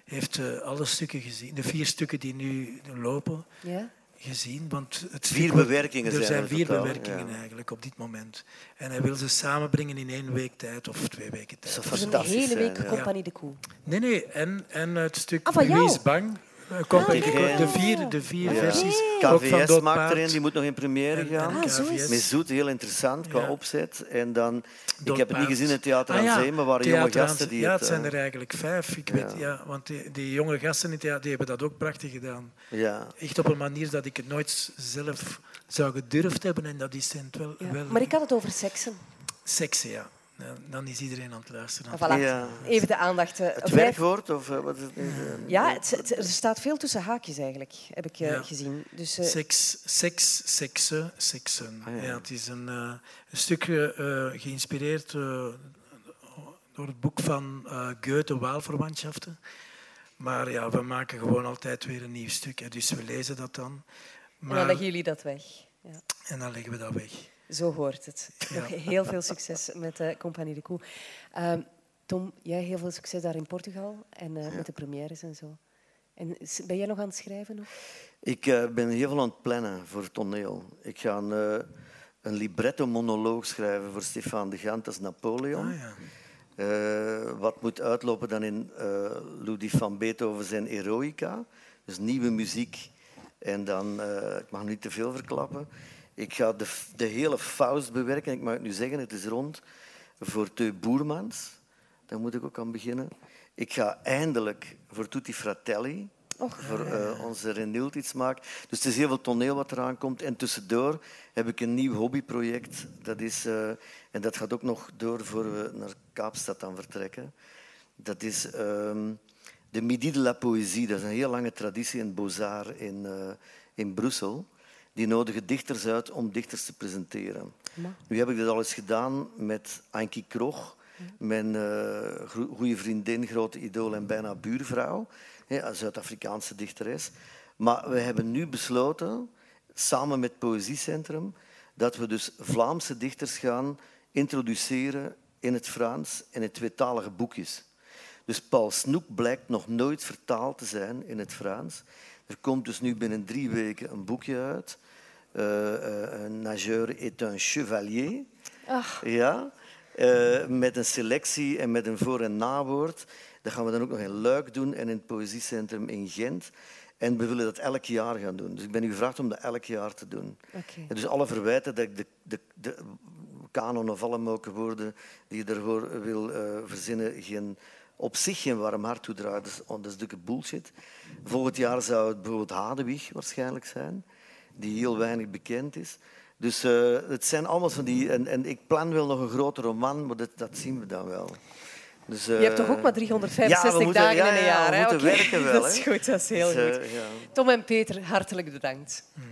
heeft uh, alle stukken gezien, de vier stukken die nu lopen, ja? gezien. Want het vier bewerkingen er zijn Er vier bewerkingen eigenlijk op dit moment. En hij wil ze samenbrengen in één week tijd of twee weken tijd. Dat is een hele week Compagnie de Koe. Nee, nee. En, en het stuk ah, Wie is bang Komt de vier, de vier ja. versies. KVS maakt erin, die moet nog in première gaan. Ah, Met Zoet, heel interessant qua opzet. En dan, ik heb het niet gezien in het Theater aan ah, Zee, maar waren jonge gasten die Ja, het, het zijn er eigenlijk vijf. Ik weet, ja, want die, die jonge gasten in het theater die hebben dat ook prachtig gedaan. Ja. Echt op een manier dat ik het nooit zelf zou gedurfd hebben. En dat is wel, wel... Maar ik had het over seksen. Seksen, ja dan is iedereen aan het luisteren. Voilà. Ja. Even de aandacht. Uh, het werkwoord? Of, uh, wat is het? ja, het, er staat veel tussen haakjes eigenlijk, heb ik uh, gezien. Dus, Seks, seks, seksen, seksen. Ah, ja. het is een, een stuk geïnspireerd door het boek van Goethe, Waalverwantschaften. Maar ja, we maken gewoon altijd weer een nieuw stuk. Hè, dus we lezen dat dan. Maar... En dan leggen jullie dat weg. Ja. En dan leggen we dat weg. Zo hoort het. Nog heel veel succes met de Compagnie de Koe. Uh, Tom, jij heel veel succes daar in Portugal en uh, met de premières en zo. En ben jij nog aan het schrijven? Nog? Ik uh, ben heel veel aan het plannen voor toneel. Ik ga een, uh, een libretto-monoloog schrijven voor Stefan de Gant als Napoleon. Ah, ja. wat moet uitlopen dan in Ludwig van Beethoven zijn Eroica. Dus nieuwe muziek. En dan, ik mag niet te veel verklappen. Ik ga de, de hele Faust bewerken. Ik mag het nu zeggen, het is rond voor Teu Boermans. Daar moet ik ook aan beginnen. Ik ga eindelijk voor Tutti Fratelli, Och, voor uh, onze Renilt iets maken. Dus het is heel veel toneel wat eraan komt. En tussendoor heb ik een nieuw hobbyproject. Dat is, uh, en dat gaat ook nog door voor we naar Kaapstad dan vertrekken. Dat is um, de Midi de la Poëzie. Dat is een heel lange traditie in Beaux-Arts in, uh, in Brussel. Die nodigen dichters uit om dichters te presenteren. Nu heb ik dat al eens gedaan met Ankie Krog, mijn uh, goede vriendin, grote idool en bijna buurvrouw, een Zuid-Afrikaanse dichteres. Maar we hebben nu besloten, samen met Poëziecentrum, dat we dus Vlaamse dichters gaan introduceren in het Frans en in tweetalige boekjes. Dus Paul Snoek blijkt nog nooit vertaald te zijn in het Frans. Er komt dus nu binnen drie weken een boekje uit. Uh, uh, een nageur est un chevalier. Ach. Ja, uh, met een selectie en met een voor- en nawoord. Dat gaan we dan ook nog in Luik doen en in het Poëziecentrum in Gent. En we willen dat elk jaar gaan doen. Dus ik ben u gevraagd om dat elk jaar te doen. Okay. Dus alle verwijten dat ik de, de, de kanon of alle mogelijke woorden die je ervoor wil verzinnen, geen op zich geen warm hart toedraagt. Dat is, dat is natuurlijk bullshit. Volgend jaar zou het bijvoorbeeld Hadewig waarschijnlijk zijn, die heel weinig bekend is. Dus uh, het zijn allemaal van die... En, en, ik plan wel nog een grote roman, maar dat, dat zien we dan wel. Dus, uh, je hebt toch ook maar 365 ja, dagen ja, in een jaar? Ja, we moeten werken wel. Dat is goed, dat is heel dus, uh, goed. Tom en Peter, hartelijk bedankt. Mm.